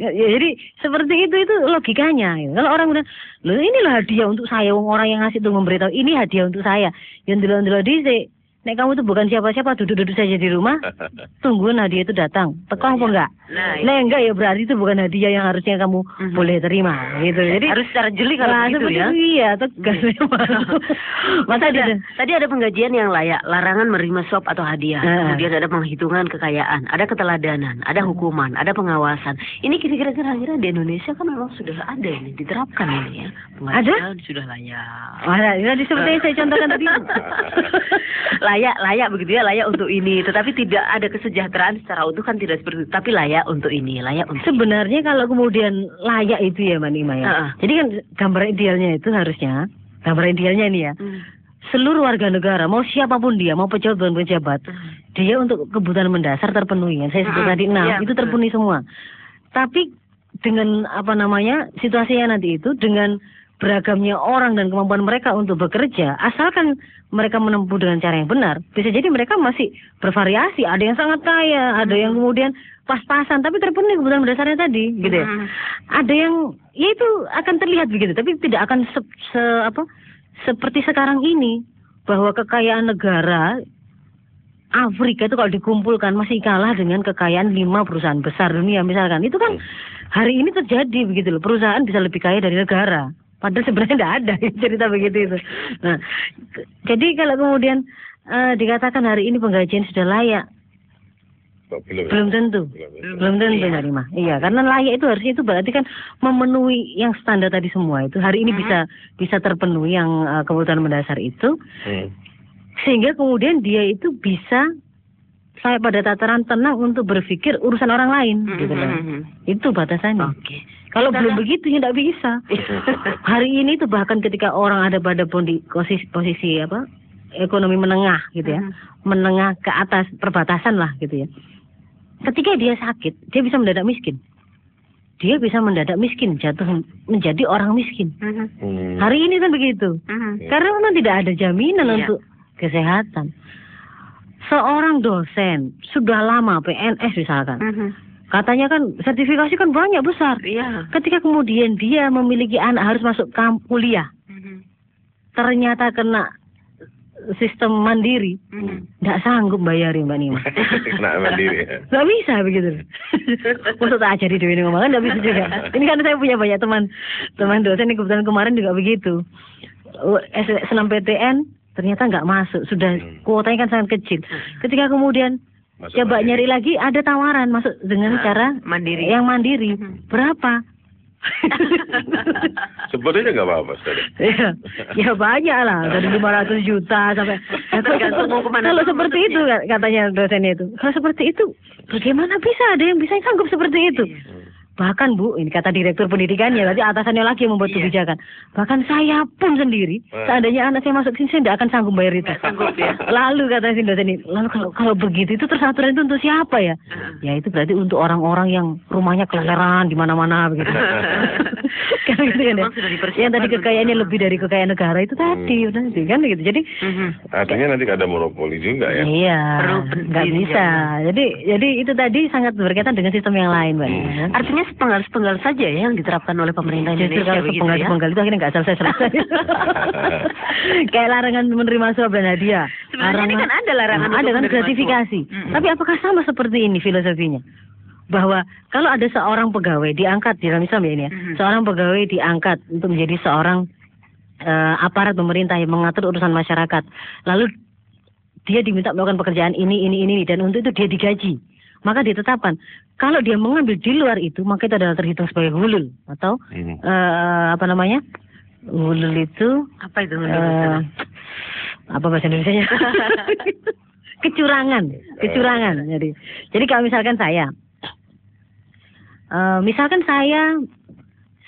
Ya, ya, jadi seperti itu itu logikanya. gitu. Kalau orang udah, loh inilah hadiah untuk saya, wong orang yang ngasih tuh memberitahu ini hadiah untuk saya. Yang dulu dulu di Nek kamu tuh bukan siapa-siapa, duduk-duduk saja di rumah, tungguin hadiah itu datang. Teko apa enggak? Nah, Nah enggak ya berarti itu bukan hadiah yang harusnya kamu Mhm. boleh terima gitu. Jadi harus secara jeli kalau Nah, begitu ya. itu, Iya, tegas memang. Masa Tadi, ada tadi ada penggajian yang layak, larangan menerima suap atau hadiah. Eh. Kemudian ada penghitungan kekayaan, ada keteladanan, ada hukuman, ada pengawasan. Ini kira-kira kira-kira di Indonesia kan memang sudah ada ini, diterapkan ini ya. Penggajian sudah layak. Mana, tadi seperti yang saya contohkan tadi. layak, layak begitu ya, layak untuk ini. Tetapi tidak ada kesejahteraan secara utuh kan tidak seperti itu. Tapi layak untuk ini, layak untuk Sebenarnya kalau kemudian layak itu ya Mbak Nima ya. Heeh. Jadi kan gambar idealnya itu harusnya, gambar idealnya ini ya, Hmm. seluruh warga negara, mau siapa pun dia, mau pejabat bukan pejabat, dia untuk kebutuhan mendasar terpenuhi. Yang saya sebut Mm-mm. tadi enam, Iya, itu betul. terpenuhi semua. Tapi dengan apa namanya situasinya nanti itu dengan beragamnya orang dan kemampuan mereka untuk bekerja, asalkan mereka menempuh dengan cara yang benar, bisa jadi mereka masih bervariasi. Ada yang sangat kaya, ada yang kemudian pas-pasan, tapi terpenuhi kebutuhan mendasarnya tadi, gitu ya. Hmm. Ada yang ya itu akan terlihat begitu, tapi tidak akan se, se- apa seperti sekarang ini bahwa kekayaan negara Afrika itu kalau dikumpulkan masih kalah dengan kekayaan lima perusahaan besar dunia misalkan. Itu kan hari ini terjadi begitu loh. Perusahaan bisa lebih kaya dari negara. Padahal sebenarnya tidak ada cerita begitu itu. Nah, jadi kalau kemudian eh, dikatakan hari ini penggajian sudah layak, Kok belum. ya? belum tentu. Belum. Belum tentu Mbak Rima. Iya, karena layak itu harusnya itu berarti kan memenuhi yang standar tadi semua itu. Hari ini Mhm. bisa bisa terpenuhi yang eh, kebutuhan mendasar itu Hmm. sehingga kemudian dia itu bisa saya pada tataran tenang untuk berpikir urusan orang lain Mhm, gitu loh. mhm. Itu batasannya. Oke. Kalau Kita belum kan- begitu ya tidak bisa. Hari ini itu bahkan ketika orang ada pada posisi, posisi apa ekonomi menengah gitu ya, Mhm. menengah ke atas perbatasan lah gitu ya. Ketika dia sakit, dia bisa mendadak miskin. Dia bisa mendadak miskin, jatuh menjadi orang miskin. Mhm, Hmm. Hari ini kan begitu. mhm. Karena memang tidak ada jaminan Iya. untuk kesehatan. Seorang dosen sudah lama PNS misalkan, Mhm. katanya kan sertifikasi kan banyak besar. Iya. Ketika kemudian dia memiliki anak harus masuk kamp kuliah, Mhm, ternyata kena sistem mandiri, tidak sanggup bayarin Mbak Nima. Kena mandiri ya. Gak bisa begitu. Maksud tak ajari Dewi ini ngomong kan gak bisa juga. Ini kan saya punya banyak teman teman dosen yang kebetulan kemarin juga begitu. Uh, senam PTN ternyata nggak masuk, sudah Hmm. kuotanya kan sangat kecil. Ketika kemudian Masuk coba mandiri. nyari lagi ada tawaran masuk dengan Ah, cara mandiri. yang mandiri. Mhm. Berapa? Sebut aja nggak apa-apa, ya, ya banyak lah dari 500 juta sampai Tergantung mau ke mana kalau seperti itu katanya dosennya itu kalau seperti itu bagaimana bisa ada yang bisa sanggup seperti itu Iya. Bahkan bu ini kata direktur pendidikannya berarti atasannya lagi yang membuat Iya. kebijakan bahkan saya pun sendiri Eh. seandainya anak saya masuk sini saya tidak akan sanggup bayar itu sanggup ya. lalu kata si dosen ini lalu kalau kalau begitu itu terus aturan itu untuk siapa ya ya itu berarti untuk orang-orang yang rumahnya keleleran di mana-mana begitu kan gitu kan ya yang tadi kekayaannya lebih dari kekayaan negara itu tadi Hmm. udah sih kan gitu jadi Mhm. Artinya nanti ada monopoli juga ya. iya nggak bisa jadi jadi itu tadi sangat berkaitan dengan sistem yang lain mbak Hmm. Ya. Artinya sepenggal-sepenggal saja ya yang diterapkan oleh pemerintah Justru Indonesia kalau begitu sepenggal ya. itu akhirnya nggak selesai selesai. Kayak larangan menerima suap dan hadiah. Sebenarnya ini kan ada larangan Nah, ada kan gratifikasi. Mm-mm. Tapi apakah sama seperti ini filosofinya? Bahwa kalau ada seorang pegawai diangkat di dalam Islam ya ini ya, Mhm. seorang pegawai diangkat untuk menjadi seorang eh, aparat pemerintah yang mengatur urusan masyarakat, lalu dia diminta melakukan pekerjaan ini, ini, ini, dan untuk itu dia digaji. Maka ditetapkan kalau dia mengambil di luar itu, maka itu adalah terhitung sebagai hulul. Atau Hmm. eh, apa namanya? Hulul itu Apa itu eh, menurut apa bahasa Indonesia kecurangan. Kecurangan. Jadi jadi kalau misalkan saya eh, misalkan saya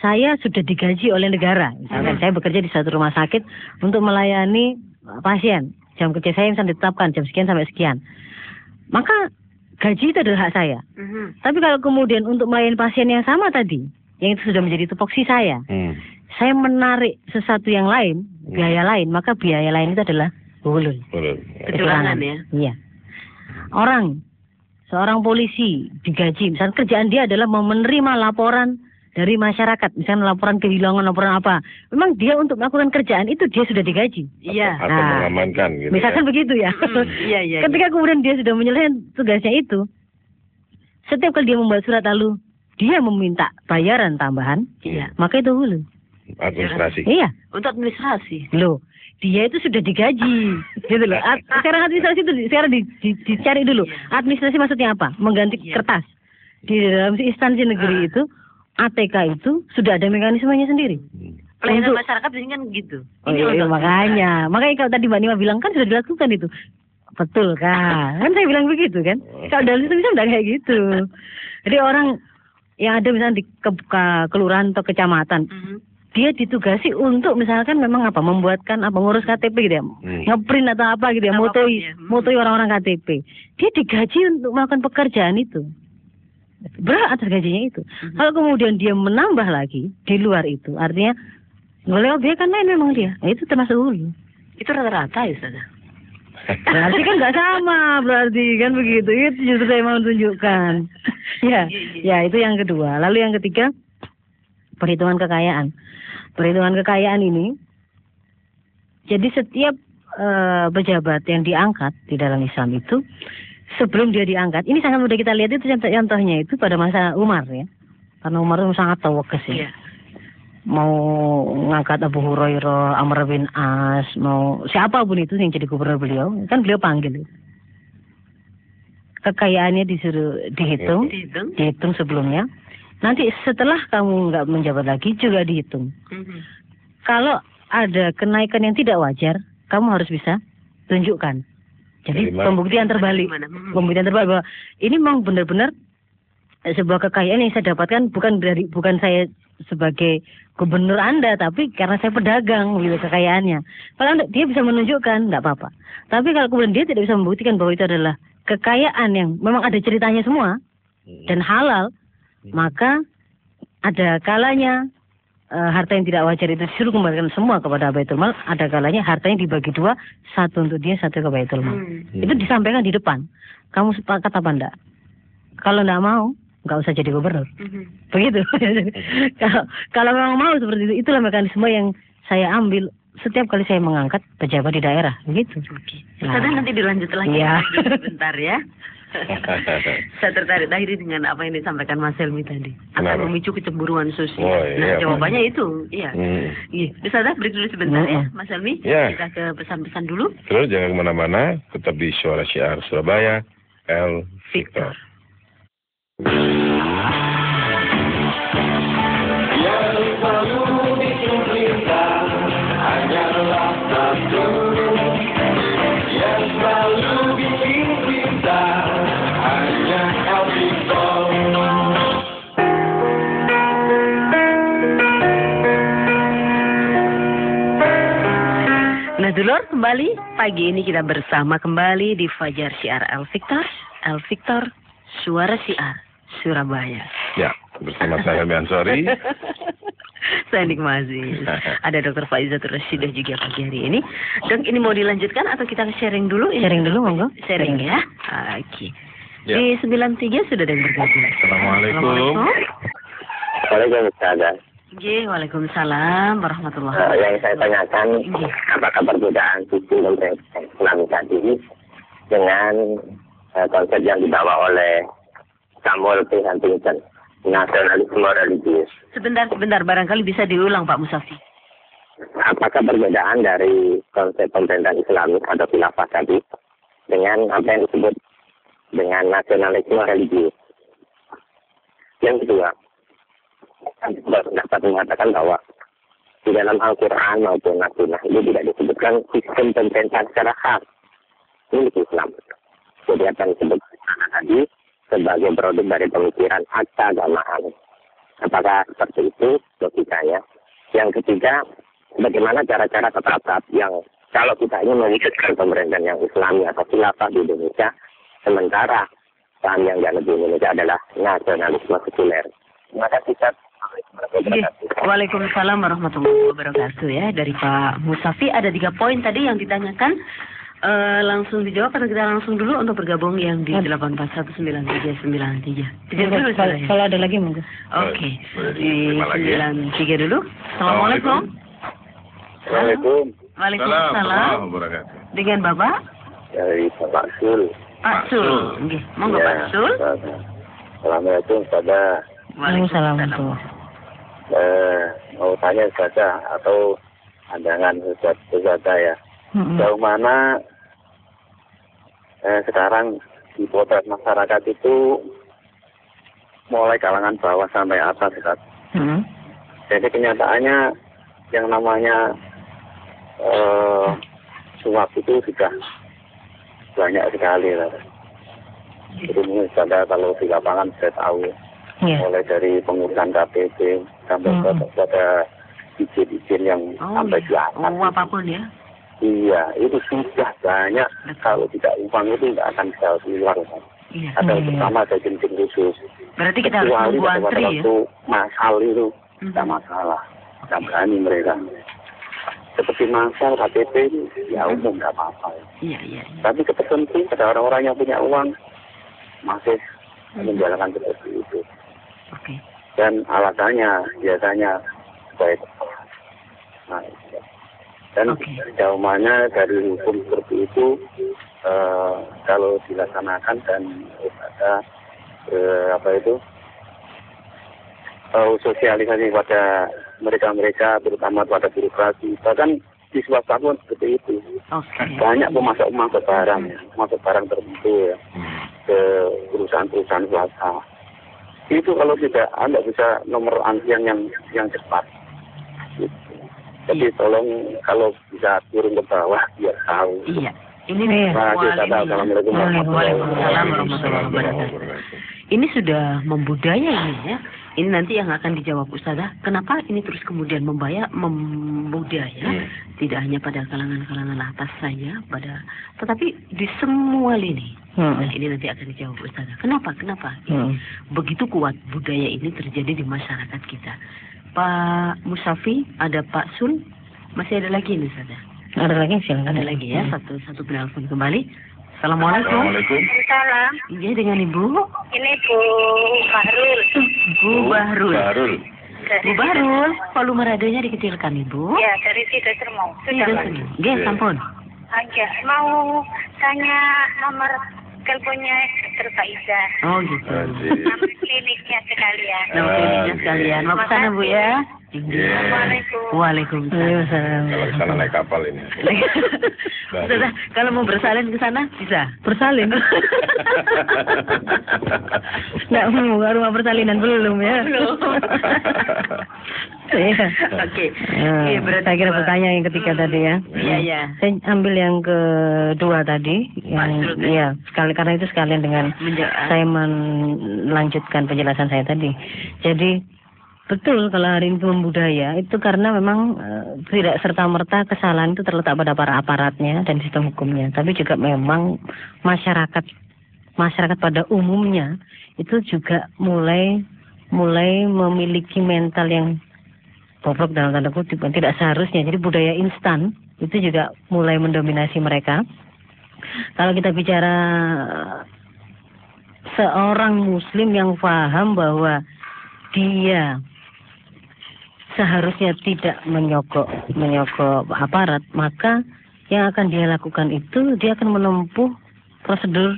saya sudah digaji oleh negara. Misalkan Hmm. saya bekerja di satu rumah sakit untuk melayani pasien. Jam kerja saya misalnya ditetapkan jam sekian sampai sekian. Maka gaji itu adalah hak saya Mhm. tapi kalau kemudian untuk melayani pasien yang sama tadi yang itu sudah menjadi tupoksi saya Hmm. saya menarik sesuatu yang lain, Hmm. biaya lain, maka biaya lain itu adalah hulul. Betul. Kecurangan ya. Iya. Orang, seorang polisi digaji, misalnya kerjaan dia adalah menerima laporan dari masyarakat, misalnya laporan kehilangan, laporan apa. Memang dia untuk melakukan kerjaan itu dia sudah digaji. Iya. Atau Nah, mengamankan gitu Misalkan ya. begitu ya. Hmm, Iya, iya. Ketika kemudian dia sudah menyelesaikan tugasnya itu, setiap kali dia membuat surat lalu dia meminta bayaran tambahan, Iya. maka itu hulul. Administrasi. Iya. Untuk administrasi. Loh, dia itu sudah digaji, gitu loh. Ad- sekarang administrasi itu sekarang di, di- dicari dulu. Administrasi maksudnya apa? Mengganti Iya. kertas. Di dalam instansi negeri Ah. itu, ATK itu sudah ada mekanismenya sendiri. Hmm. Pelayanan Untuk- masyarakat biasanya kan gitu. Oh iya, iya, makanya, makanya kalau tadi Mbak Nima bilang kan sudah dilakukan itu. Betul kan? Kan saya bilang begitu kan? Kalau dalam sistem bisa enggak kayak gitu. Jadi orang yang ada misalnya di ke, ke- kelurahan atau kecamatan, Mhm. dia ditugasi untuk misalkan memang apa membuatkan apa ngurus KTP gitu ya Hmm. ngeprint atau apa gitu ya motoi ya. Hmm. motoi orang-orang KTP dia digaji untuk melakukan pekerjaan itu berat atas gajinya itu. Mhm. kalau kemudian dia menambah lagi di luar itu artinya oleh objek kan lain memang dia. Nah, itu termasuk hulu. Itu rata-rata ya, berarti kan nggak sama berarti kan begitu. Itu justru saya mau tunjukkan. Ya ya itu yang kedua. Lalu yang ketiga perhitungan kekayaan. Perhitungan kekayaan ini jadi setiap eh, pejabat yang diangkat di dalam Islam itu sebelum dia diangkat, ini sangat mudah kita lihat itu contoh contohnya itu pada masa Umar ya. Karena Umar itu sangat tawakes ya. Iya. Mau ngangkat Abu Hurairah, Amr bin As, mau siapa pun itu yang jadi gubernur beliau, kan beliau panggil. Kekayaannya disuruh dihitung, Dihitung. dihitung sebelumnya. Nanti setelah kamu nggak menjabat lagi juga dihitung. Mhm. Kalau ada kenaikan yang tidak wajar, kamu harus bisa tunjukkan. Jadi Dari mana? pembuktian terbalik? Mhm. pembuktian terbalik bahwa ini memang benar-benar eh, sebuah kekayaan yang saya dapatkan bukan dari bukan saya sebagai gubernur Anda, tapi karena saya pedagang gitu kekayaannya. Kalau Anda, dia bisa menunjukkan, nggak apa-apa. Tapi kalau kemudian dia tidak bisa membuktikan bahwa itu adalah kekayaan yang memang ada ceritanya semua dan halal, maka ada kalanya eh, harta yang tidak wajar itu disuruh kembalikan semua kepada Baitul Mal, ada kalanya hartanya dibagi dua, satu untuk dia, satu ke Baitul Mal. Hmm. Itu disampaikan di depan. Kamu sepakat apa enggak? Kalau enggak mau, enggak usah jadi gubernur. Mhm. Begitu. kalau kalau memang mau seperti itu, itulah mekanisme yang saya ambil setiap kali saya mengangkat pejabat di daerah, begitu. Oke. Nah. Ustazah nanti dilanjut lagi Iya. sebentar ya. Saya tertarik tadi dengan apa yang disampaikan Mas Helmi tadi. Akan Kenapa? memicu kecemburuan sosial. Oh, nah, iya. jawabannya itu. Iya. Hmm. Iya. Ustazah break dulu sebentar ya, Mm-mm. Mas Helmi. Ya. Kita ke pesan-pesan dulu. Terus jangan ke mana-mana, tetap di Suara Syiar Surabaya, L. Victor. Nah, dulur kembali pagi ini kita bersama kembali di Fajar Siar El Victor, El Victor, Suara Siar Surabaya. Ya, bersama saya Helmi Ansori. Saya nikmati. Ada Dokter Faizatul Rashidah juga pagi hari ini. Dok, ini mau dilanjutkan atau kita sharing dulu? Ini- Sharing dulu, monggo. Sharing Sharing. ya. Oke. Ya. Di 93 sudah ada yang bergabung. Assalamualaikum. Waalaikumsalam. Waalaikumsalam warahmatullahi Eh, yang saya tanyakan, Iya. apakah perbedaan dan Islam saat ini dengan eh, konsep yang dibawa oleh Samuel P. Huntington, nasionalisme religius. Sebentar, sebentar. Barangkali bisa diulang Pak Musafi. Apakah perbedaan dari konsep pemerintahan Islami atau khilafah tadi dengan apa yang disebut dengan nasionalisme religius? Yang kedua, dapat mengatakan bahwa di dalam Al-Quran maupun Nasional itu tidak disebutkan sistem pemerintahan secara khas milik Islam. Jadi apa yang disebut tadi sebagai produk dari pemikiran akta agamaan. Apakah seperti itu logikanya? Yang ketiga, bagaimana cara-cara tetap yang kalau kita ingin mewujudkan pemerintahan yang Islami atau khilafah di Indonesia, sementara yang dianut di Indonesia adalah nasionalisme sekuler. Ustaz. Iya. Waalaikumsalam warahmatullahi wabarakatuh ya dari Pak Musafi ada tiga poin tadi yang ditanyakan Eh, langsung dijawab atau kita langsung dulu untuk bergabung yang di 8419393 dijawab dulu Kalau, saya. kalau ada lagi monggo. Oke di ya. 93 dulu Assalamualaikum Assalamualaikum. Waalaikumsalam wabarakatuh. dengan Bapak Dari Bapak Sul. Pak Pak Sul. Nggih, monggo Ya, Pak Sul. Assalamualaikum, pada Waalaikumsalam eh, mau tanya saja atau pandangan Ustaz saja ya. Sejauh mana eh, sekarang di potret masyarakat itu mulai kalangan bawah sampai atas Ustaz. Mm-mm. Jadi kenyataannya yang namanya eh, suap itu sudah banyak sekali lah. Jadi mungkin kalau di lapangan saya tahu Iya. mulai dari pengurusan KPP sampai Hmm. pada, izin-izin yang Oh, sampai di iya. atas. oh apa pun ya Iya, itu sudah banyak. Kalau tidak uang itu nggak akan bisa keluar. Iya Ada Hmm. terutama ada izin khusus. berarti kita harus Kecuali nunggu pada antri ya waktu masal itu tidak Mhm. masalah. Tidak berani mereka. Seperti masal KTP itu ya umum nggak apa-apa. iya iya iya. Tapi ketertentu pada orang-orang yang punya uang masih Mhm. menjalankan seperti itu. Oke Dan alasannya biasanya supaya nah, Dan Oke. sejauh mana dari hukum seperti itu eh, kalau dilaksanakan dan ada eh, apa itu eh, sosialisasi pada mereka-mereka terutama pada birokrasi bahkan di swasta pun seperti itu Oke. banyak pemasok pemasok barang ya pemasok barang tertentu ya Hmm. ke perusahaan-perusahaan swasta itu kalau tidak anda bisa nomor antrian yang yang cepat gitu. jadi tolong kalau bisa turun ke bawah biar tahu Iya. Ini Iya. Assalamualaikum warahmatullahi wabarakatuh. Ini sudah membudaya ini ya. Ini nanti yang akan dijawab Ustazah. Kenapa ini terus kemudian membaya, membudaya? Hmm. Tidak hanya pada kalangan-kalangan atas saja, pada tetapi di semua lini. Hmm. Nah, ini nanti akan dijawab Ustazah. Kenapa? Kenapa? Hmm. Begitu kuat budaya ini terjadi di masyarakat kita. Pak Musafi, ada Pak Sul, masih ada lagi ini Ustazah. Ada lagi silakan. Ada lagi ya, satu satu penelpon kembali. Assalamualaikum. Assalamualaikum. Salam, Iya dengan Ibu ini Bu Bahrul. Bu Bahrul. Bahrul. Dari Bu Bahrul, volume radionya dikecilkan Ibu. Ya, dari Sido Sermong. Sudah. Nggih, sampun. Aja, mau tanya nomor teleponnya Dr. Faiza. Oh gitu. Nomor kliniknya sekalian. Nama kliniknya sekalian. Mau ke sana Bu ya? Assalamualaikum. Waalaikumsalam. Kalau ke sana naik kapal ini. Ustazah, kalau mau bersalin ke sana bisa. Bersalin. Nggak mau ke rumah persalinan belum ya? Belum. Iya. Oke. Eh, Iya, berarti saya kira dua. pertanyaan yang ketiga Hmm. tadi ya. Iya, iya. Saya ambil yang kedua tadi, yang ya? iya sekali karena itu sekalian dengan Menja- saya melanjutkan penjelasan saya tadi. Jadi betul kalau hari ini membudaya itu karena memang eh, tidak serta merta kesalahan itu terletak pada para aparatnya dan sistem hukumnya, tapi juga memang masyarakat masyarakat pada umumnya itu juga mulai mulai memiliki mental yang bobrok dalam tanda kutip tidak seharusnya. Jadi budaya instan itu juga mulai mendominasi mereka. Kalau kita bicara eh, seorang muslim yang paham bahwa dia seharusnya tidak menyogok menyogok aparat, maka yang akan dia lakukan itu dia akan menempuh prosedur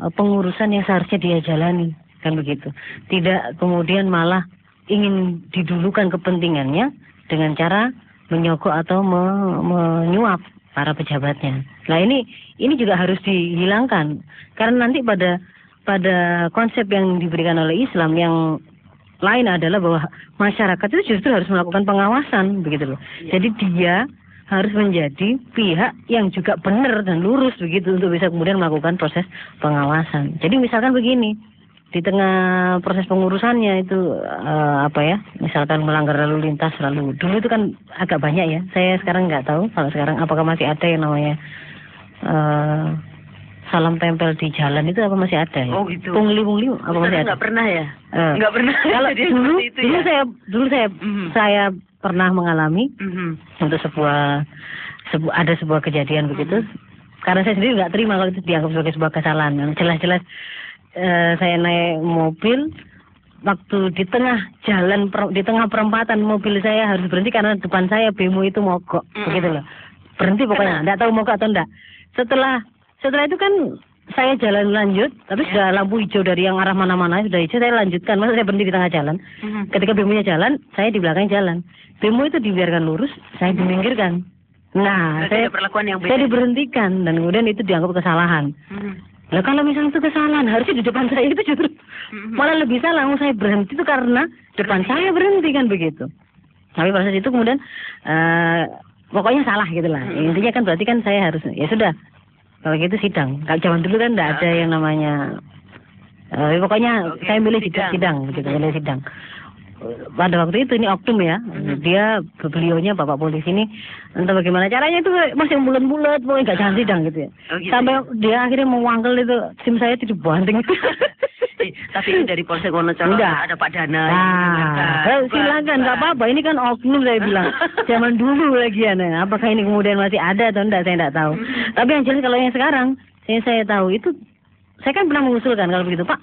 eh, pengurusan yang seharusnya dia jalani kan begitu. Tidak kemudian malah ingin didulukan kepentingannya dengan cara menyogok atau me- menyuap para pejabatnya. Nah ini ini juga harus dihilangkan karena nanti pada pada konsep yang diberikan oleh Islam yang lain adalah bahwa masyarakat itu justru harus melakukan pengawasan begitu loh. Jadi dia harus menjadi pihak yang juga benar dan lurus begitu untuk bisa kemudian melakukan proses pengawasan. Jadi misalkan begini, di tengah proses pengurusannya itu eh, apa ya misalkan melanggar lalu lintas lalu dulu itu kan agak banyak ya saya sekarang nggak tahu kalau sekarang apakah masih ada yang namanya eh, salam tempel di jalan itu apa masih ada ya Oh, gitu. pungli pungli apa masih Ustazah ada nggak pernah ya? Nggak pernah. kalau dulu itu dulu ya? saya dulu saya Mhm. saya pernah mengalami Mhm. untuk sebuah sebu- ada sebuah kejadian begitu karena saya sendiri nggak terima kalau itu dianggap sebagai sebuah kesalahan Yang jelas-jelas eh, saya naik mobil waktu di tengah jalan di tengah perempatan mobil saya harus berhenti karena depan saya bemo itu mogok Mm-mm. begitu loh berhenti pokoknya nggak tahu mogok atau enggak setelah setelah itu kan saya jalan lanjut tapi sudah lampu hijau dari yang arah mana-mana sudah hijau saya lanjutkan masa saya berhenti di tengah jalan Mhm. ketika bemonya jalan saya di belakang jalan bemo itu dibiarkan lurus saya diminggirkan nah Berarti saya perlakuan yang beda. saya diberhentikan dan kemudian itu dianggap kesalahan Mhm. Nah kalau misalnya itu kesalahan harusnya di depan saya itu justru Mhm. malah lebih salah. Oh, saya berhenti itu karena depan saya berhenti kan begitu. Tapi proses itu kemudian eh pokoknya salah gitu lah. Mm-mm. Intinya kan berarti kan saya harus ya sudah. Kalau gitu sidang. Kalau zaman dulu kan enggak ada yang namanya eh pokoknya Oke, saya milih sidang. sidang, gitu, milih sidang. Pada waktu itu ini oknum ya, dia beliaunya bapak polisi ini entah bagaimana caranya itu masih bulat-bulat, pokoknya nggak jalan sidang gitu ya. Oh, gitu. Sampai dia akhirnya mewangkel itu sim saya itu dibanting. Tapi ini dari Polsek Wonocolo ada Pak Dana. Nah, eh, silakan nggak apa-apa. Ini kan oknum saya bilang. Zaman dulu lagi ya. Nah, apakah ini kemudian masih ada atau enggak saya enggak tahu. Tapi yang jelas kalau yang sekarang saya saya tahu itu saya kan pernah mengusulkan kalau begitu Pak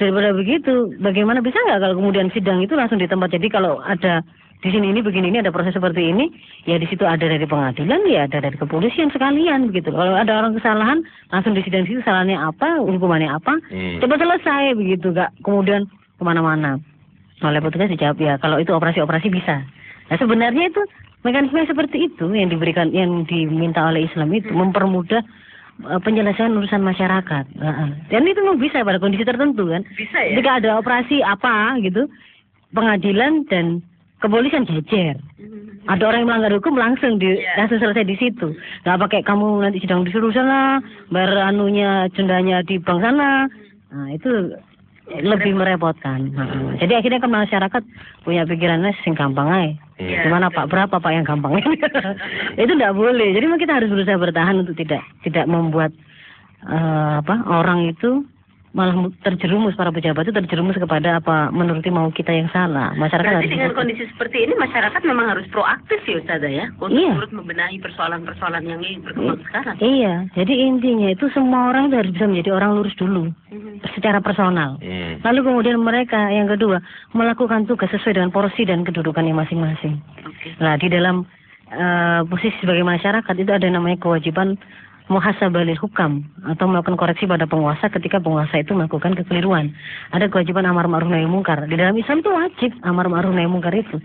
daripada begitu bagaimana bisa nggak kalau kemudian sidang itu langsung di tempat jadi kalau ada di sini ini begini ini ada proses seperti ini. Ya di situ ada dari pengadilan ya ada dari kepolisian sekalian begitu. Kalau ada orang kesalahan langsung di sidang situ salahnya apa hukumannya apa Hmm. cepat selesai begitu. Gak kemudian ke mana-mana. Oleh petugas dijawab ya kalau itu operasi-operasi bisa. Nah sebenarnya itu mekanisme seperti itu yang diberikan yang diminta oleh Islam itu mempermudah eh, penyelesaian urusan masyarakat. Heeh. dan itu memang bisa pada kondisi tertentu kan. Bisa ya? ketika ada operasi apa gitu pengadilan dan kepolisian jejer. Hmm. ada orang yang melanggar hukum langsung di Iya. langsung selesai di situ. Nggak pakai kamu nanti sidang disuruh sana bayar anunya dendanya di bank sana. Nah itu lebih merepotkan. Nah, jadi akhirnya kan masyarakat punya pikirannya sing gampang aja Iya. Gimana Pak berapa Pak yang gampang? Itu tidak boleh. Jadi memang kita harus berusaha bertahan untuk tidak tidak membuat eh, apa orang itu malah mu- terjerumus para pejabat itu terjerumus kepada apa menuruti mau kita yang salah masyarakat Berarti harus dengan kondisi seperti ini masyarakat memang harus proaktif ya Ustazah ya untuk Iya. turut membenahi persoalan-persoalan yang ini berkembang sekarang. Iya, jadi intinya itu semua orang itu harus bisa menjadi orang lurus dulu Mhm. secara personal. Hmm. Lalu kemudian mereka yang kedua melakukan tugas sesuai dengan porsi dan kedudukannya masing-masing. Oke. Nah di dalam eh, posisi sebagai masyarakat itu ada namanya kewajiban muhasabalil hukam atau melakukan koreksi pada penguasa ketika penguasa itu melakukan kekeliruan. Ada kewajiban amar ma'ruf nahi mungkar. Di dalam Islam itu wajib amar ma'ruf nahi mungkar itu.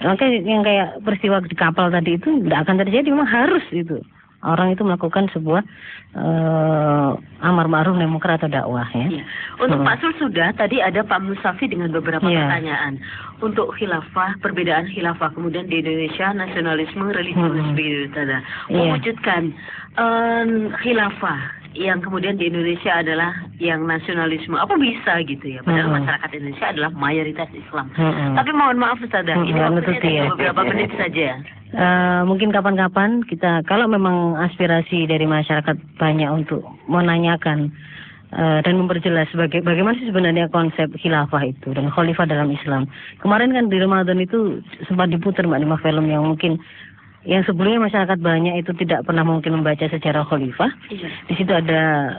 Makanya yang kayak peristiwa di kapal tadi itu tidak akan terjadi, memang harus itu. Orang itu melakukan sebuah eh amar ma'ruf nahi mungkar atau dakwah ya. Iya. Untuk Hmm. Pak Sul sudah tadi ada Pak Musafi dengan beberapa Iya. pertanyaan. Untuk khilafah, perbedaan khilafah, kemudian di Indonesia nasionalisme religius Hmm. begitu. Iya. Mewujudkan em, khilafah yang kemudian di Indonesia adalah yang nasionalisme. Apa bisa gitu ya? Padahal Hmm. masyarakat Indonesia adalah mayoritas Islam. Hmm. Tapi mohon maaf Ustazah, Hmm, ini waktunya ya. beberapa menit saja. Eh, mungkin kapan-kapan kita kalau memang aspirasi dari masyarakat banyak untuk menanyakan eh, dan memperjelas sebagai bagaimana sih sebenarnya konsep khilafah itu dan khalifah dalam Islam. Kemarin kan di Ramadan itu sempat diputar mbak lima film yang mungkin yang sebelumnya masyarakat banyak itu tidak pernah mungkin membaca sejarah khalifah. Iya. Di situ ada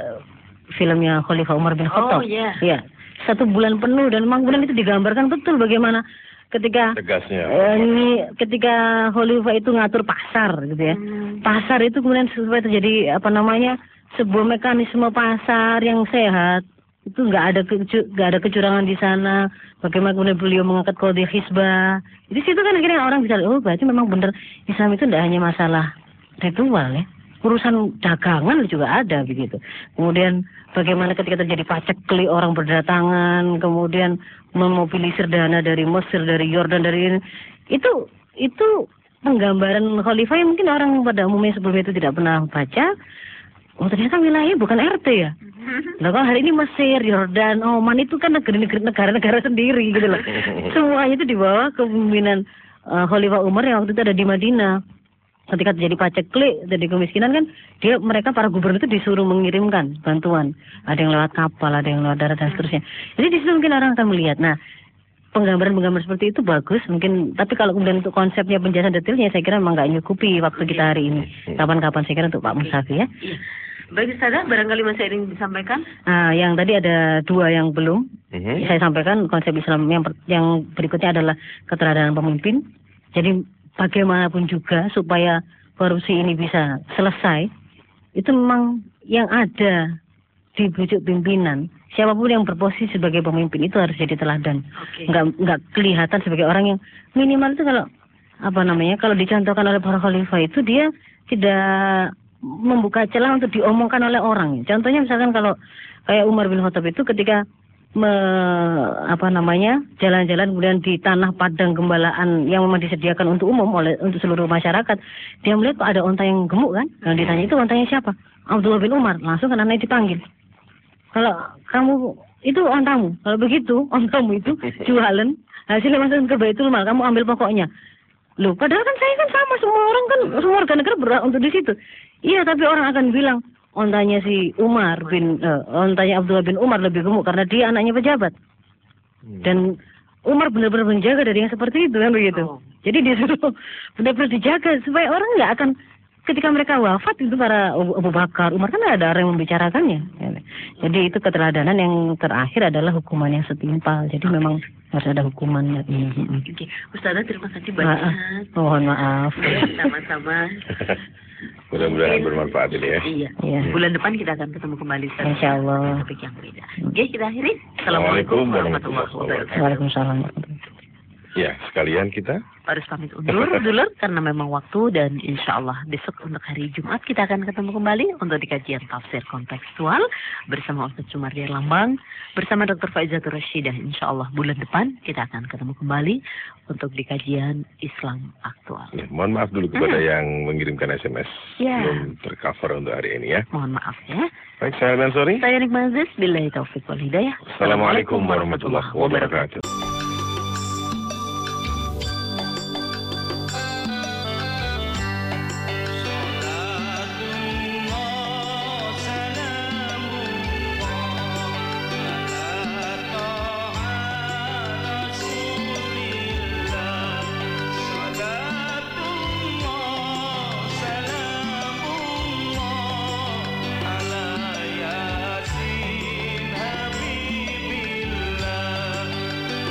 filmnya Khalifah Umar bin Khattab. Oh, iya. Iya. Satu bulan penuh dan memang kemudian itu digambarkan betul bagaimana ketika Tegasnya. Eh, ini ketika Khalifah itu ngatur pasar gitu ya. Hmm. Pasar itu kemudian supaya terjadi apa namanya sebuah mekanisme pasar yang sehat itu nggak ada nggak ada kecurangan di sana. Bagaimana kemudian beliau mengangkat kode hisbah. Di situ kan akhirnya orang bisa oh berarti memang benar Islam itu tidak hanya masalah ritual ya. Urusan dagangan juga ada begitu. Kemudian bagaimana ketika terjadi pacekli orang berdatangan, kemudian memobilisir dana dari Mesir, dari Yordan, dari ini. Itu itu penggambaran khalifah yang mungkin orang pada umumnya sebelumnya itu tidak pernah baca. Oh ternyata wilayahnya bukan RT ya. Nah kalau hari ini Mesir, Yordan, Oman itu kan negara-negara negara-negara sendiri gitu loh. Semuanya itu di bawah kepemimpinan eh, Khalifah Umar yang waktu itu ada di Madinah. Ketika terjadi paceklik, terjadi kemiskinan kan, dia mereka para gubernur itu disuruh mengirimkan bantuan. Ada yang lewat kapal, ada yang lewat darat dan seterusnya. Jadi di situ mungkin orang akan melihat. Nah, penggambaran-penggambaran seperti itu bagus mungkin tapi kalau kemudian untuk konsepnya penjelasan detailnya saya kira memang nggak nyukupi waktu kita hari ini kapan-kapan saya kira untuk Pak Musafi ya Baik Ustazah, barangkali masih ada yang disampaikan? Ah, yang tadi ada dua yang belum Mhm. saya sampaikan konsep Islam yang per- yang berikutnya adalah keteladanan pemimpin. Jadi bagaimanapun juga supaya korupsi ini bisa selesai, itu memang yang ada di bujuk pimpinan. Siapa pun yang berposisi sebagai pemimpin itu harus jadi teladan. Oke. Nggak nggak kelihatan sebagai orang yang minimal itu kalau apa namanya kalau dicontohkan oleh para khalifah itu dia tidak membuka celah untuk diomongkan oleh orang. Contohnya misalkan kalau kayak Umar bin Khattab itu ketika me, apa namanya jalan-jalan kemudian di tanah padang gembalaan yang memang disediakan untuk umum oleh untuk seluruh masyarakat dia melihat ada onta yang gemuk kan? Yang ditanya itu ontanya siapa? Abdullah bin Umar. Langsung kan anaknya dipanggil. Kalau kamu itu ontamu. Kalau begitu ontamu itu jualan hasilnya masukin ke Baitul Mal. Kamu ambil pokoknya. Loh, padahal kan saya kan sama semua orang kan semua warga negara berhak untuk di situ. Iya, tapi orang akan bilang ontanya si Umar bin eh, ontanya Abdullah bin Umar lebih gemuk karena dia anaknya pejabat. Dan Umar benar-benar menjaga dari yang seperti itu kan begitu. Oh. Jadi disuruh benar-benar dijaga supaya orang nggak akan ketika mereka wafat itu para Abu Bakar, Umar kan ada orang yang membicarakannya. Jadi itu keteladanan yang terakhir adalah hukuman yang setimpal. Jadi memang harus ada hukumannya. Mm. Oke, Ustazah terima kasih banyak. Maaf, mohon maaf. Ya, Sama-sama. Mudah-mudahan bermanfaat ini ya. Iya. Iya. Bulan depan kita akan ketemu kembali Ustazah. Insya Allah. Topik yang beda. Oke, kita akhiri. Assalamualaikum Assalamualaikum warahmatullahi wabarakatuh. Waalaikumsalam. Ya, sekalian kita Harus pamit undur dulu karena memang waktu dan insya Allah besok untuk hari Jumat kita akan ketemu kembali untuk di kajian tafsir kontekstual bersama Ustaz Sumardi Lambang bersama Dr. Faizatul Rashidah. Insya Allah bulan depan kita akan ketemu kembali untuk di kajian Islam aktual. ya, mohon maaf dulu kepada yang mengirimkan SMS Ya. belum tercover untuk hari ini ya. Mohon maaf ya. Baik, saya Dan Sori. Saya Nikmah Aziz, Billahi Taufiq wal Hidayah. Assalamualaikum warahmatullahi wabarakatuh.